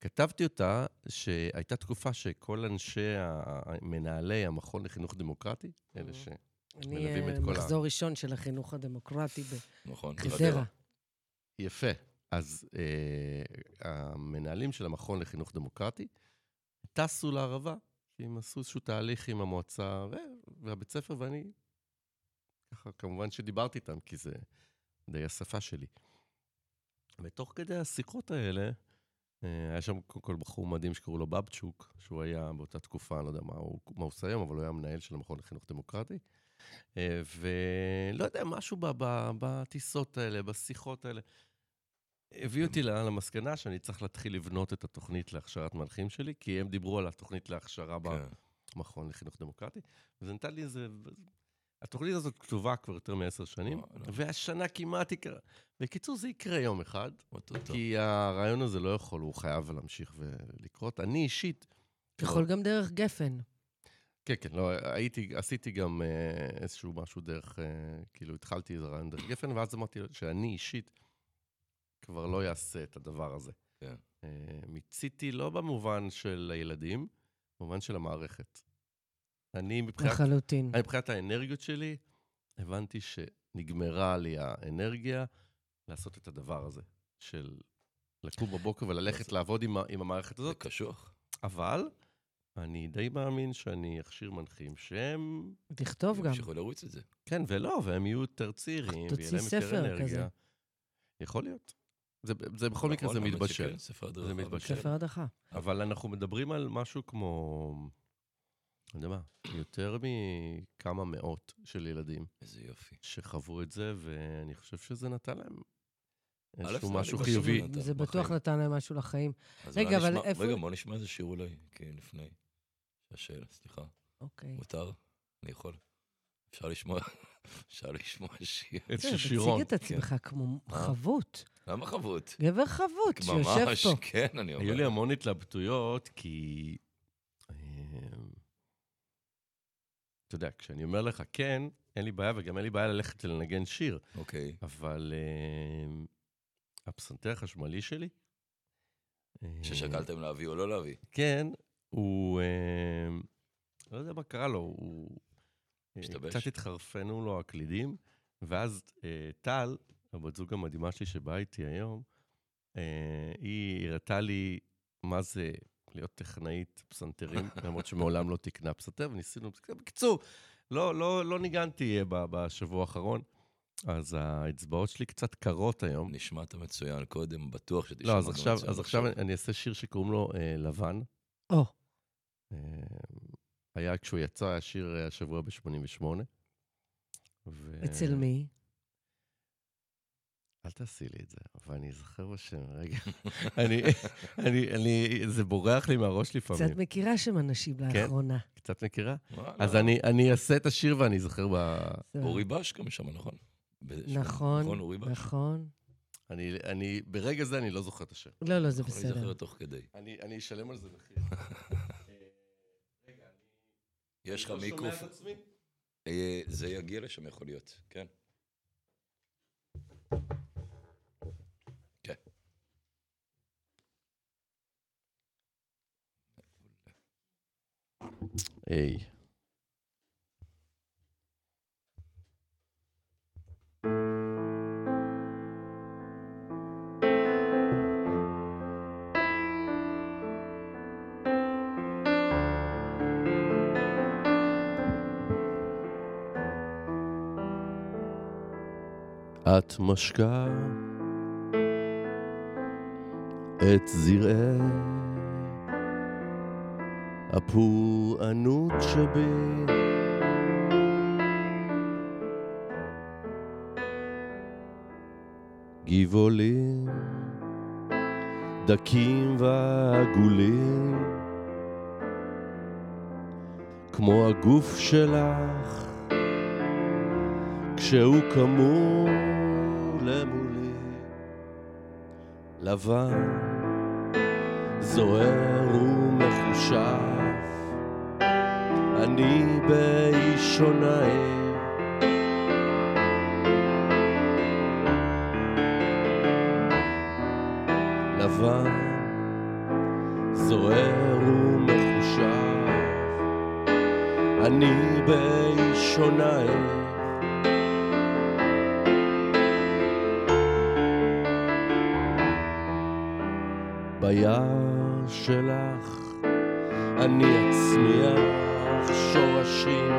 כתבתי אותה שהייתה תקופה שכל אנשי, מנהלי המכון לחינוך דמוקרטי, אלה Mhm. ש... אני מלווים את אה, כל ה- מחזור ראשון של החינוך הדמוקרטי נכון. בחדרה. יפה. אז אה, המנהלים של המכון לחינוך דמוקרטי טסו לערבה, כי הם עשו איזשהו תהליך עם המועצה והבית ספר, ואני, ככה, כמובן שדיברתי איתם, כי זה די השפה שלי. ותוך כדי השיחות האלה, אה, היה שם קודם כל בחור מדהים שקראו לו בבצ'וק, שהוא היה באותה תקופה, אני לא יודע מה הוא, מה הוא עושה היום, אבל הוא היה מנהל של המכון לחינוך דמוקרטי. אה, ולא יודע, משהו בטיסות האלה, בשיחות האלה, הביא אותי למסקנה שאני צריך להתחיל לבנות את התוכנית להכשרת מנחים שלי, כי הם דיברו על התוכנית להכשרה כן. במכון לחינוך דמוקרטי, וזה נתן לי איזה... התוכנית הזאת כתובה כבר יותר מעשר שנים, וואלה. והשנה כמעט יקרה. בקיצור, זה יקרה יום אחד. כי הרעיון הזה לא יכול, הוא חייב להמשיך ולקרות. אני אישית... יכול גם דרך גפן. כן, כן, לא, הייתי, עשיתי גם אה, איזשהו משהו דרך, אה, כאילו התחלתי איזה רעיון דרך גפן, ואז אמרתי שאני אישית כבר לא אעשה את הדבר הזה. כן. אה, מיציתי לא במובן של הילדים, במובן של המערכת. אני מבחינת, לחלוטין. אני מבחינת האנרגיות שלי, הבנתי שנגמרה לי האנרגיה לעשות את הדבר הזה, של לקום בבוקר וללכת לעבוד עם, עם המערכת זה הזאת, קשוח. אבל אני די מאמין שאני אכשיר מנחים שהם תכתוב גם. ימשיכו לרוץ את זה. כן ולא, והם יהיו יותר צעירים, תוציא ויהיה להם יותר ספר אנרגיה. כזה. יכול להיות. זה, זה בכל מקרה זה מתבשל. הדרכה. זה מתבשל. ספר הדחה. אבל אנחנו מדברים על משהו כמו, אני יודע מה, יותר מכמה מאות של ילדים איזה יופי. שחוו את זה, ואני חושב שזה נתן להם איזשהו זה משהו חיובי. זה. בטוח נתן להם משהו לחיים. רגע, אבל איפה- רגע, בוא נשמע איזה שיר אולי, כן, לפני. השאלה, סליחה. אוקיי. מותר? אני יכול. אפשר לשמוע, אפשר לשמוע שיר. איזשהו תציג שירון. את עצמך כמו חבוט. למה חבוט? גבר חבוט שיושב ממש, פה. כן, אני אומר. היו לי המון התלבטויות, כי... אתה יודע, כשאני אומר לך כן, אין לי בעיה, וגם אין לי בעיה ללכת לנגן שיר, אוקיי. אבל אמ, הפסנתר החשמלי שלי... אמ, ששקלתם להביא או לא להביא. כן, הוא... אמ, לא יודע מה קרה לו, הוא... אה, השתבש. קצת התחרפנו לו הקלידים, ואז אה, טל, הבת זוג המדהימה שלי שבאה איתי היום, אה, היא הראתה לי מה זה להיות טכנאית פסנתרים, למרות שמעולם לא תקנה פסנתר, וניסינו... בקיצור, לא, לא, לא ניגנתי אה, בשבוע האחרון, אז האצבעות שלי קצת קרות היום. נשמעת מצוין קודם, בטוח שתשמע לא, אז עכשיו, מצוין אז עכשיו אני, אני אעשה שיר שקוראים לו אה, לבן. או, אה, היה כשהוא יצא, היה שיר אה, השבוע ב-88. ו... אצל מי? אל תעשי לי את זה, אבל אני אזכר בשם, רגע. אני, אני, אני, זה בורח לי מהראש לפעמים. קצת מכירה שם אנשים כן? לאחרונה. קצת מכירה? אז אני, אני אעשה את השיר ואני אזכר ב... אורי בש גם שם, נכון? נכון, נכון. נכון. אני, אני, ברגע זה אני לא זוכר את השם. לא, לא, זה יכול בסדר. להיזכר תוך כדי. אני, אני אשלם על זה מחיר. רגע, יש לך אני לא שומע מיקרופון. את עצמי? אה, זה יגיע לשם יכול להיות, כן. כן. Ey. את משקה את זרעי הפורענות שבי. גבעולים דקים ועגולים כמו הגוף שלך כשהוא כמול למולי לבן זוהר ומחושב אני באישונאי לבן זוהר ומחושב אני באישונאי ביער שלך אני אצמיח שורשים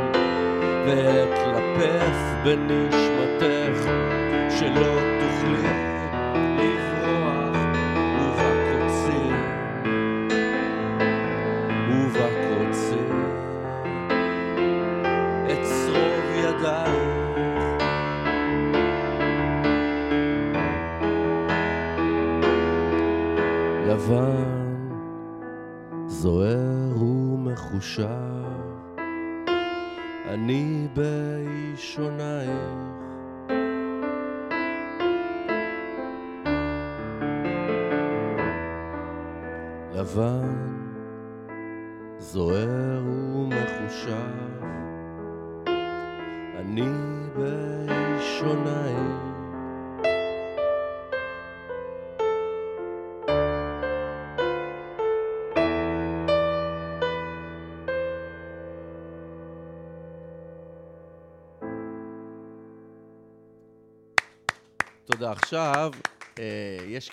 ואתלפף בנשמתך שלא תוכלי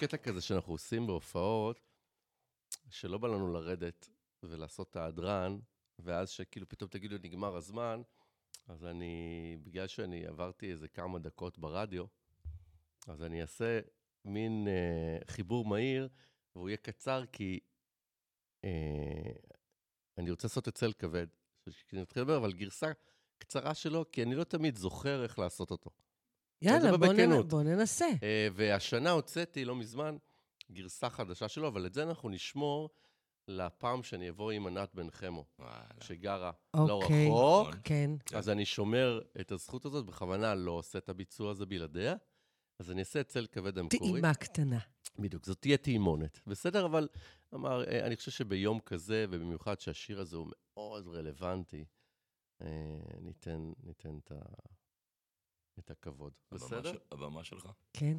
קטע כזה שאנחנו עושים בהופעות, שלא בא לנו לרדת ולעשות את ההדרן, ואז שכאילו פתאום תגידו, נגמר הזמן, אז אני, בגלל שאני עברתי איזה כמה דקות ברדיו, אז אני אעשה מין אה, חיבור מהיר, והוא יהיה קצר, כי אה, אני רוצה לעשות את צל כבד, שאני מתחיל לדבר, אבל גרסה קצרה שלו, כי אני לא תמיד זוכר איך לעשות אותו. יאללה, בוא. נ... בוא ננסה. אה, והשנה הוצאתי, לא מזמן, גרסה חדשה שלו, אבל את זה אנחנו נשמור לפעם שאני אבוא עם ענת בן חמו, וואלה. שגרה לא אוקיי. רחוק. כן. אז אני שומר את הזכות הזאת, בכוונה לא עושה את הביצוע הזה בלעדיה. אז אני אעשה את צל כבד המקורי. טעימה קטנה. בדיוק, זאת תהיה טעימונת. בסדר, אבל אמר, אה, אני חושב שביום כזה, ובמיוחד שהשיר הזה הוא מאוד רלוונטי, אה, ניתן, ניתן את, ה... את הכבוד. בסדר? הבמה שלך. כן.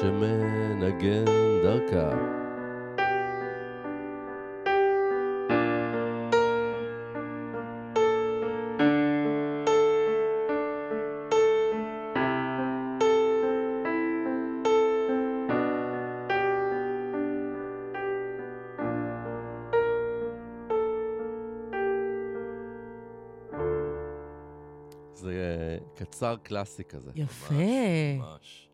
שמנגן דרכה. זה אה, קצר קלאסי כזה. יפה. ממש.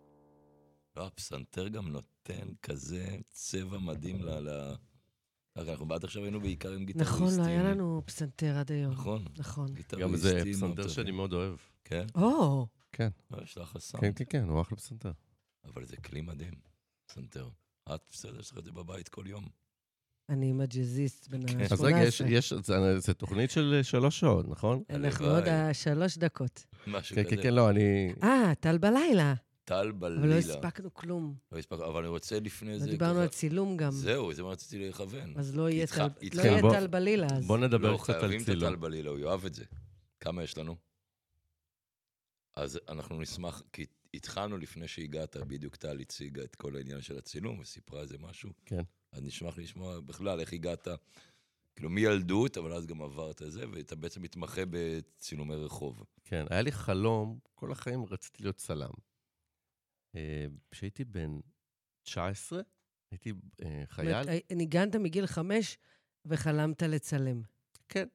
לא, הפסנתר גם נותן כזה צבע מדהים ל... ל... הרי אנחנו עד עכשיו היינו בעיקר עם גיטריסטים. נכון, לא היה לנו פסנתר עד היום. נכון. נכון. גם זה מאוד פסנתר. שאני מאוד אוהב. כן? או, כן, לא, יש לך סאונד. כן, כן, כן, הוא אחלה פסנתר. אבל זה כלי מדהים, פסנתר. את בסדר, יש לך את זה בבית כל יום. אני עם הג'אזיסט בן ה-18. אז רגע, יש, יש, זה, זה תוכנית של שלוש שעות, נכון? אנחנו. עוד ה- שלוש דקות. משהו כן, כזה. כן, כן, לא, אני... אה, טל בלילה. טל בלילה. אבל לא הספקנו כלום. לא הספקנו, אבל אני רוצה לפני לא זה... דיברנו ככה- על צילום גם. זהו, זה מה רציתי לכוון. אז לא יהיה טל- לא יהיה בוא- טל בלילה אז. בוא נדבר לא, קצת על חייבים את צילום. הטל בלילה, הוא יאהב את זה. כמה יש לנו? אז אנחנו נשמח, כי התחלנו לפני שהגעת, בדיוק טל הציגה את כל העניין של הצילום וסיפרה איזה משהו. כן. אז נשמח לשמוע בכלל איך הגעת, כאילו מילדות, אבל אז גם עברת את זה, ואתה בעצם מתמחה בצילומי רחוב. כן, היה לי חלום, כל החיים רציתי להיות צלם. אה, כשהייתי בן 19, הייתי אה, זאת אומרת, חייל. הי- ניגנת מגיל חמש וחלמת לצלם. כן.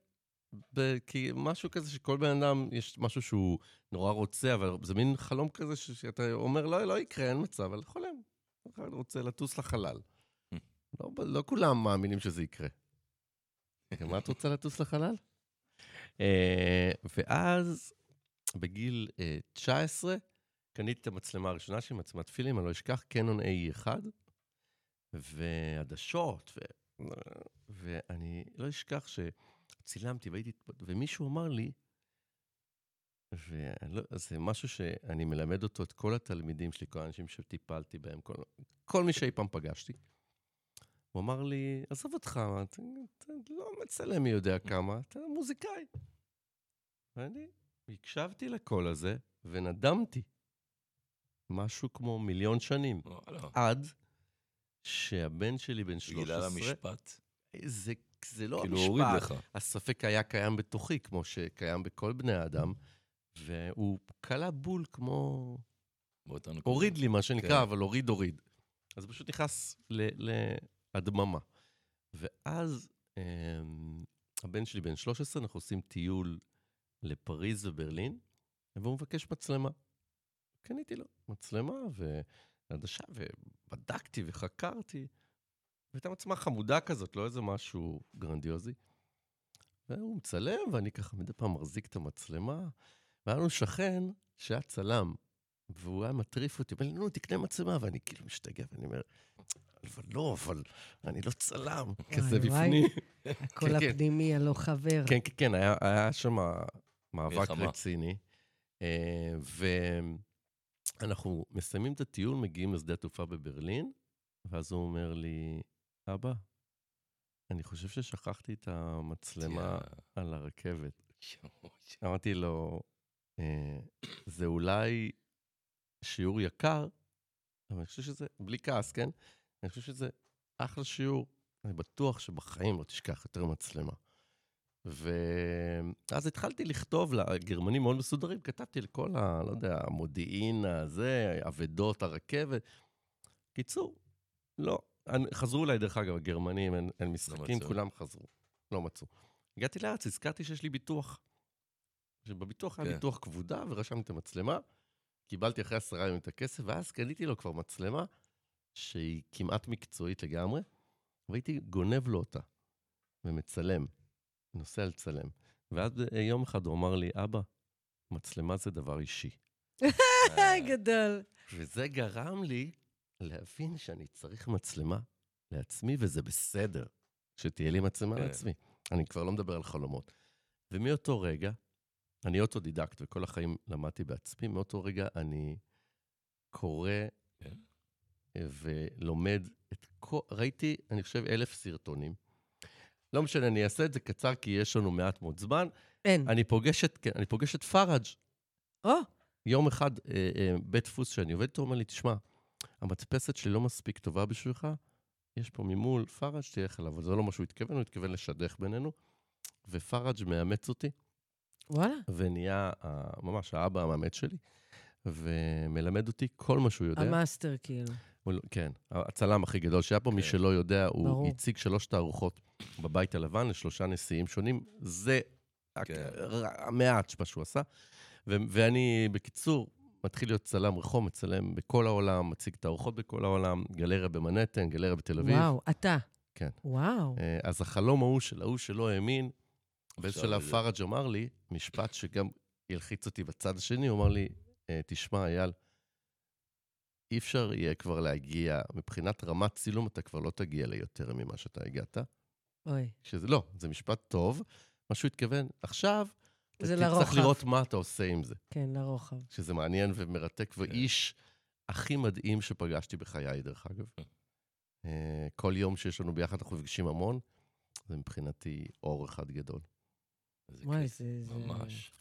ב- כי משהו כזה שכל בן אדם, יש משהו שהוא נורא רוצה, אבל זה מין חלום כזה ש- שאתה אומר, לא, לא יקרה, אין מצב, אבל חולם. אחד רוצה לטוס לחלל. לא, לא כולם מאמינים שזה יקרה. מה את רוצה לטוס לחלל? אה, ואז, בגיל אה, 19, קניתי את המצלמה הראשונה שלי, מצלמת פילים, אני לא אשכח, קנון AE1, ועדשות, ו... ואני לא אשכח שצילמתי והייתי, ומישהו אמר לי, וזה משהו שאני מלמד אותו, את כל התלמידים שלי, כל האנשים שטיפלתי בהם, כל, כל מי שאי פעם פגשתי. הוא אמר לי, עזוב אותך, אתה, אתה לא מצלם מי יודע כמה, אתה מוזיקאי. ואני הקשבתי לקול הזה ונדמתי. משהו כמו מיליון שנים. וואלה. עד שהבן שלי בן 13... בגלל המשפט, זה, זה לא כאילו המשפט. הוריד לך. הספק היה קיים בתוכי, כמו שקיים בכל בני האדם, והוא קלע בול כמו... הוריד לי, מה שנקרא, כן. אבל הוריד, הוריד. אז פשוט נכנס להדממה. ואז אמ, הבן שלי בן 13, אנחנו עושים טיול לפריז וברלין, והוא מבקש מצלמה. קניתי לו מצלמה ועדשה, ובדקתי וחקרתי. והייתה מצלמה חמודה כזאת, לא איזה משהו גרנדיוזי. והוא מצלם, ואני ככה מדי פעם מחזיק את המצלמה. והיה לנו שכן שהיה צלם, והוא היה מטריף אותי, אומר לי, נו, תקנה מצלמה, ואני כאילו משתגע, ואני אומר, אבל לא, אבל אני לא צלם, כזה. בפנים. הקול כן, כן. הפנימי הלא חבר. כן, כן, כן, היה, שם מאבק. רציני. אה, ואנחנו מסיימים את הטיול, מגיעים לשדה התעופה בברלין, ואז הוא אומר לי, אבא, אני חושב ששכחתי את המצלמה על הרכבת. אמרתי לו, אה, זה אולי שיעור יקר, אבל אני חושב שזה, בלי כעס, כן? אני חושב שזה אחלה שיעור. אני בטוח שבחיים לא תשכח יותר מצלמה. ואז התחלתי לכתוב לגרמנים מאוד מסודרים, כתבתי לכל ה... לא יודע, המודיעין הזה, אבדות, הרכבת. קיצור, לא. חזרו אליי, דרך אגב, הגרמנים, אין, אין משחקים, מצאו. כולם חזרו. לא מצאו. הגעתי לארץ, הזכרתי שיש לי ביטוח. שבביטוח היה כן. ביטוח כבודה, ורשמתי את המצלמה. קיבלתי אחרי עשרה ימים את הכסף, ואז קניתי לו כבר מצלמה שהיא כמעט מקצועית לגמרי, והייתי גונב לו אותה ומצלם, נוסע לצלם. ואז אה, יום אחד הוא אמר לי, אבא, מצלמה זה דבר אישי. גדול. וזה גרם לי להבין שאני צריך מצלמה לעצמי, וזה בסדר שתהיה לי מצלמה כן. לעצמי. אני כבר לא מדבר על חלומות. ומאותו רגע, אני אוטודידקט, וכל החיים למדתי בעצמי, מאותו רגע אני קורא כן. ולומד את כל... ראיתי, אני חושב, אלף סרטונים. לא משנה, אני אעשה את זה קצר, כי יש לנו מעט מאוד זמן. אין. אני פוגש את, אני פוגש את פראג' או, יום אחד, אה, אה, בית דפוס שאני עובד איתו, אומר לי, תשמע, המדפסת שלי לא מספיק טובה בשבילך, יש פה ממול פראג' תלך אליו, אבל זה לא מה שהוא התכוון, הוא התכוון לשדך בינינו. ופראג' מאמץ אותי, וואלה. ונהיה אה, ממש האבא המאמץ שלי, ומלמד אותי כל מה שהוא יודע. המאסטר כאילו. לא- כן, הצלם הכי גדול שהיה פה, מי כן. שלא יודע, הוא ברור. הציג שלוש תערוכות בבית הלבן לשלושה נשיאים שונים. זה כן. המעט מה שהוא עשה. ו- ואני, בקיצור, מתחיל להיות צלם רחוב, מצלם בכל העולם, מציג תערוכות בכל העולם, גלריה במנהטן, גלריה בתל אביב. וואו, אתה. כן. וואו. אה, אז החלום ההוא של ההוא שלא האמין, באיזשהו שלב פראג' אמר לי, משפט שגם ילחיץ אותי בצד השני, הוא אמר לי, "אה, תשמע, אייל, אי אפשר יהיה כבר להגיע, מבחינת רמת צילום, אתה כבר לא תגיע ליותר ממה שאתה הגעת. אוי. שזה לא, זה משפט טוב. מה שהוא התכוון, עכשיו זה צריך לרוחב. לראות מה אתה עושה עם זה, כן, לרוחב. שזה מעניין ומרתק, ואיש הכי מדהים שפגשתי בחיי, דרך אגב. אה, כל יום שיש לנו ביחד אנחנו נפגשים המון, זה מבחינתי אור אחד גדול. וואי, זה... ממש.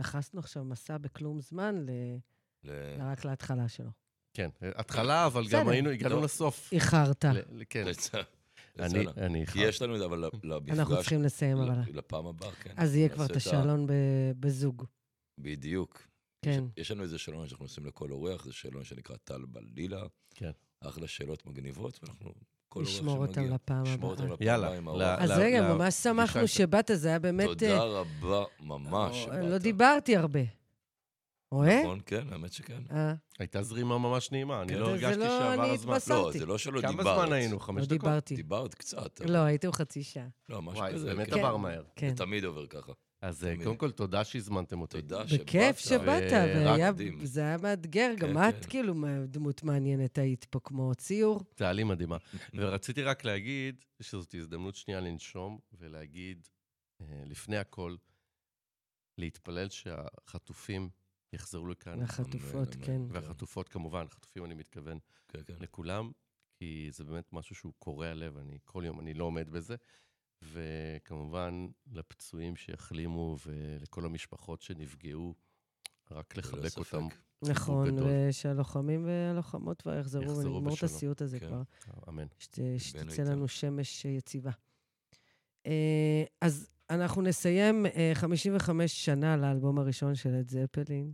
נכנסנו עכשיו מסע בכלום זמן ל- רק להתחלה שלו. כן, התחלה, אבל בסדר. גם היינו, הגענו. לסוף. איחרת. כן, אני, אני כי יש לנו, אבל למפגש... אנחנו צריכים לסיים, אבל... לפעם הבאה, כן. אז יהיה כבר את השאלון ב- בזוג. בדיוק. כן. יש, לנו איזה שאלון שאנחנו עושים לכל אורח, זה שאלון שנקרא טל בלילה. כן. אחלה שאלות מגניבות, ואנחנו... נשמור אותם לפעם הבאה. יאללה. אז רגע, ממש שמחנו שבאת, זה היה באמת... תודה אה, רבה, ממש אה, שבאת. לא דיברתי הרבה. רואה? נכון, כן, האמת שכן. אה, הייתה זרימה ממש נעימה, אני כן. לא זה הרגשתי לא, שעבר אני הזמן. התבשרתי. לא, זה לא שלא דיברת. כמה זמן היינו? חמש לא דקות? דיברתי. דיברת קצת. לא, הייתם חצי שעה. לא, משהו וואי, כזה. זה באמת כן. עבר מהר. כן. זה תמיד עובר ככה. אז אה. קודם כל, תודה שהזמנתם אותי. תודה שבאת. בכיף שבאת, ורק והיה- מדהים. זה היה מאתגר, גם כן, את כן. כאילו דמות מעניינת היית פה, כמו ציור. טלי מדהימה. ורציתי רק להגיד שזאת הזדמנות שנייה לנשום ולהגיד, אה, לפני הכל, להתפלל שהחטופים יחזרו לכאן, והחטופות, אמן, כן. והחטופות כמובן, חטופים אני מתכוון כן, כן. לכולם, כי זה באמת משהו שהוא קורע לב, אני כל יום, אני לא עומד בזה. וכמובן, לפצועים שיחלימו ולכל המשפחות שנפגעו, רק לחבק. אותם. נכון. ושהלוחמים והלוחמות כבר יחזרו יחזרו ונגמור את. הסיוט הזה כן. כבר. אמן. שת- שתצא. לנו שמש אה, יציבה. אה, אז אנחנו נסיים אה, 55 שנה לאלבום הראשון של את זפלין.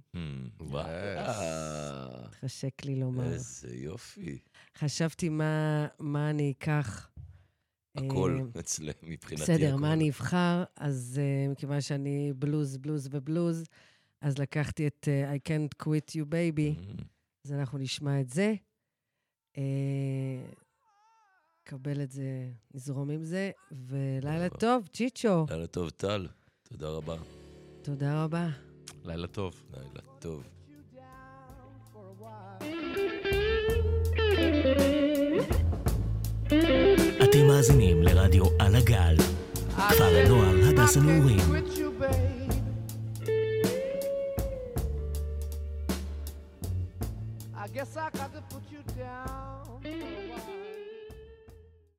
וואי, אה, חשק לי לומר. איזה יופי. חשבתי מה, מה אני אקח. הכל אה, אצלם, מבחינתי בסדר, הכל. מה אני אבחר? אז uh, מכיוון שאני בלוז, בלוז ובלוז, אז לקחתי את I can't quit you baby, Hmm, אז אנחנו נשמע את זה. נקבל את זה, נזרום עם זה, ולילה אה. טוב, צ'יצ'ו. לילה טוב, טל. תודה רבה. תודה רבה. לילה טוב. לילה טוב. אתם מאזינים לרדיו על הגל. כפר הנוער, הדס הנעורים. I guess I got to put you down.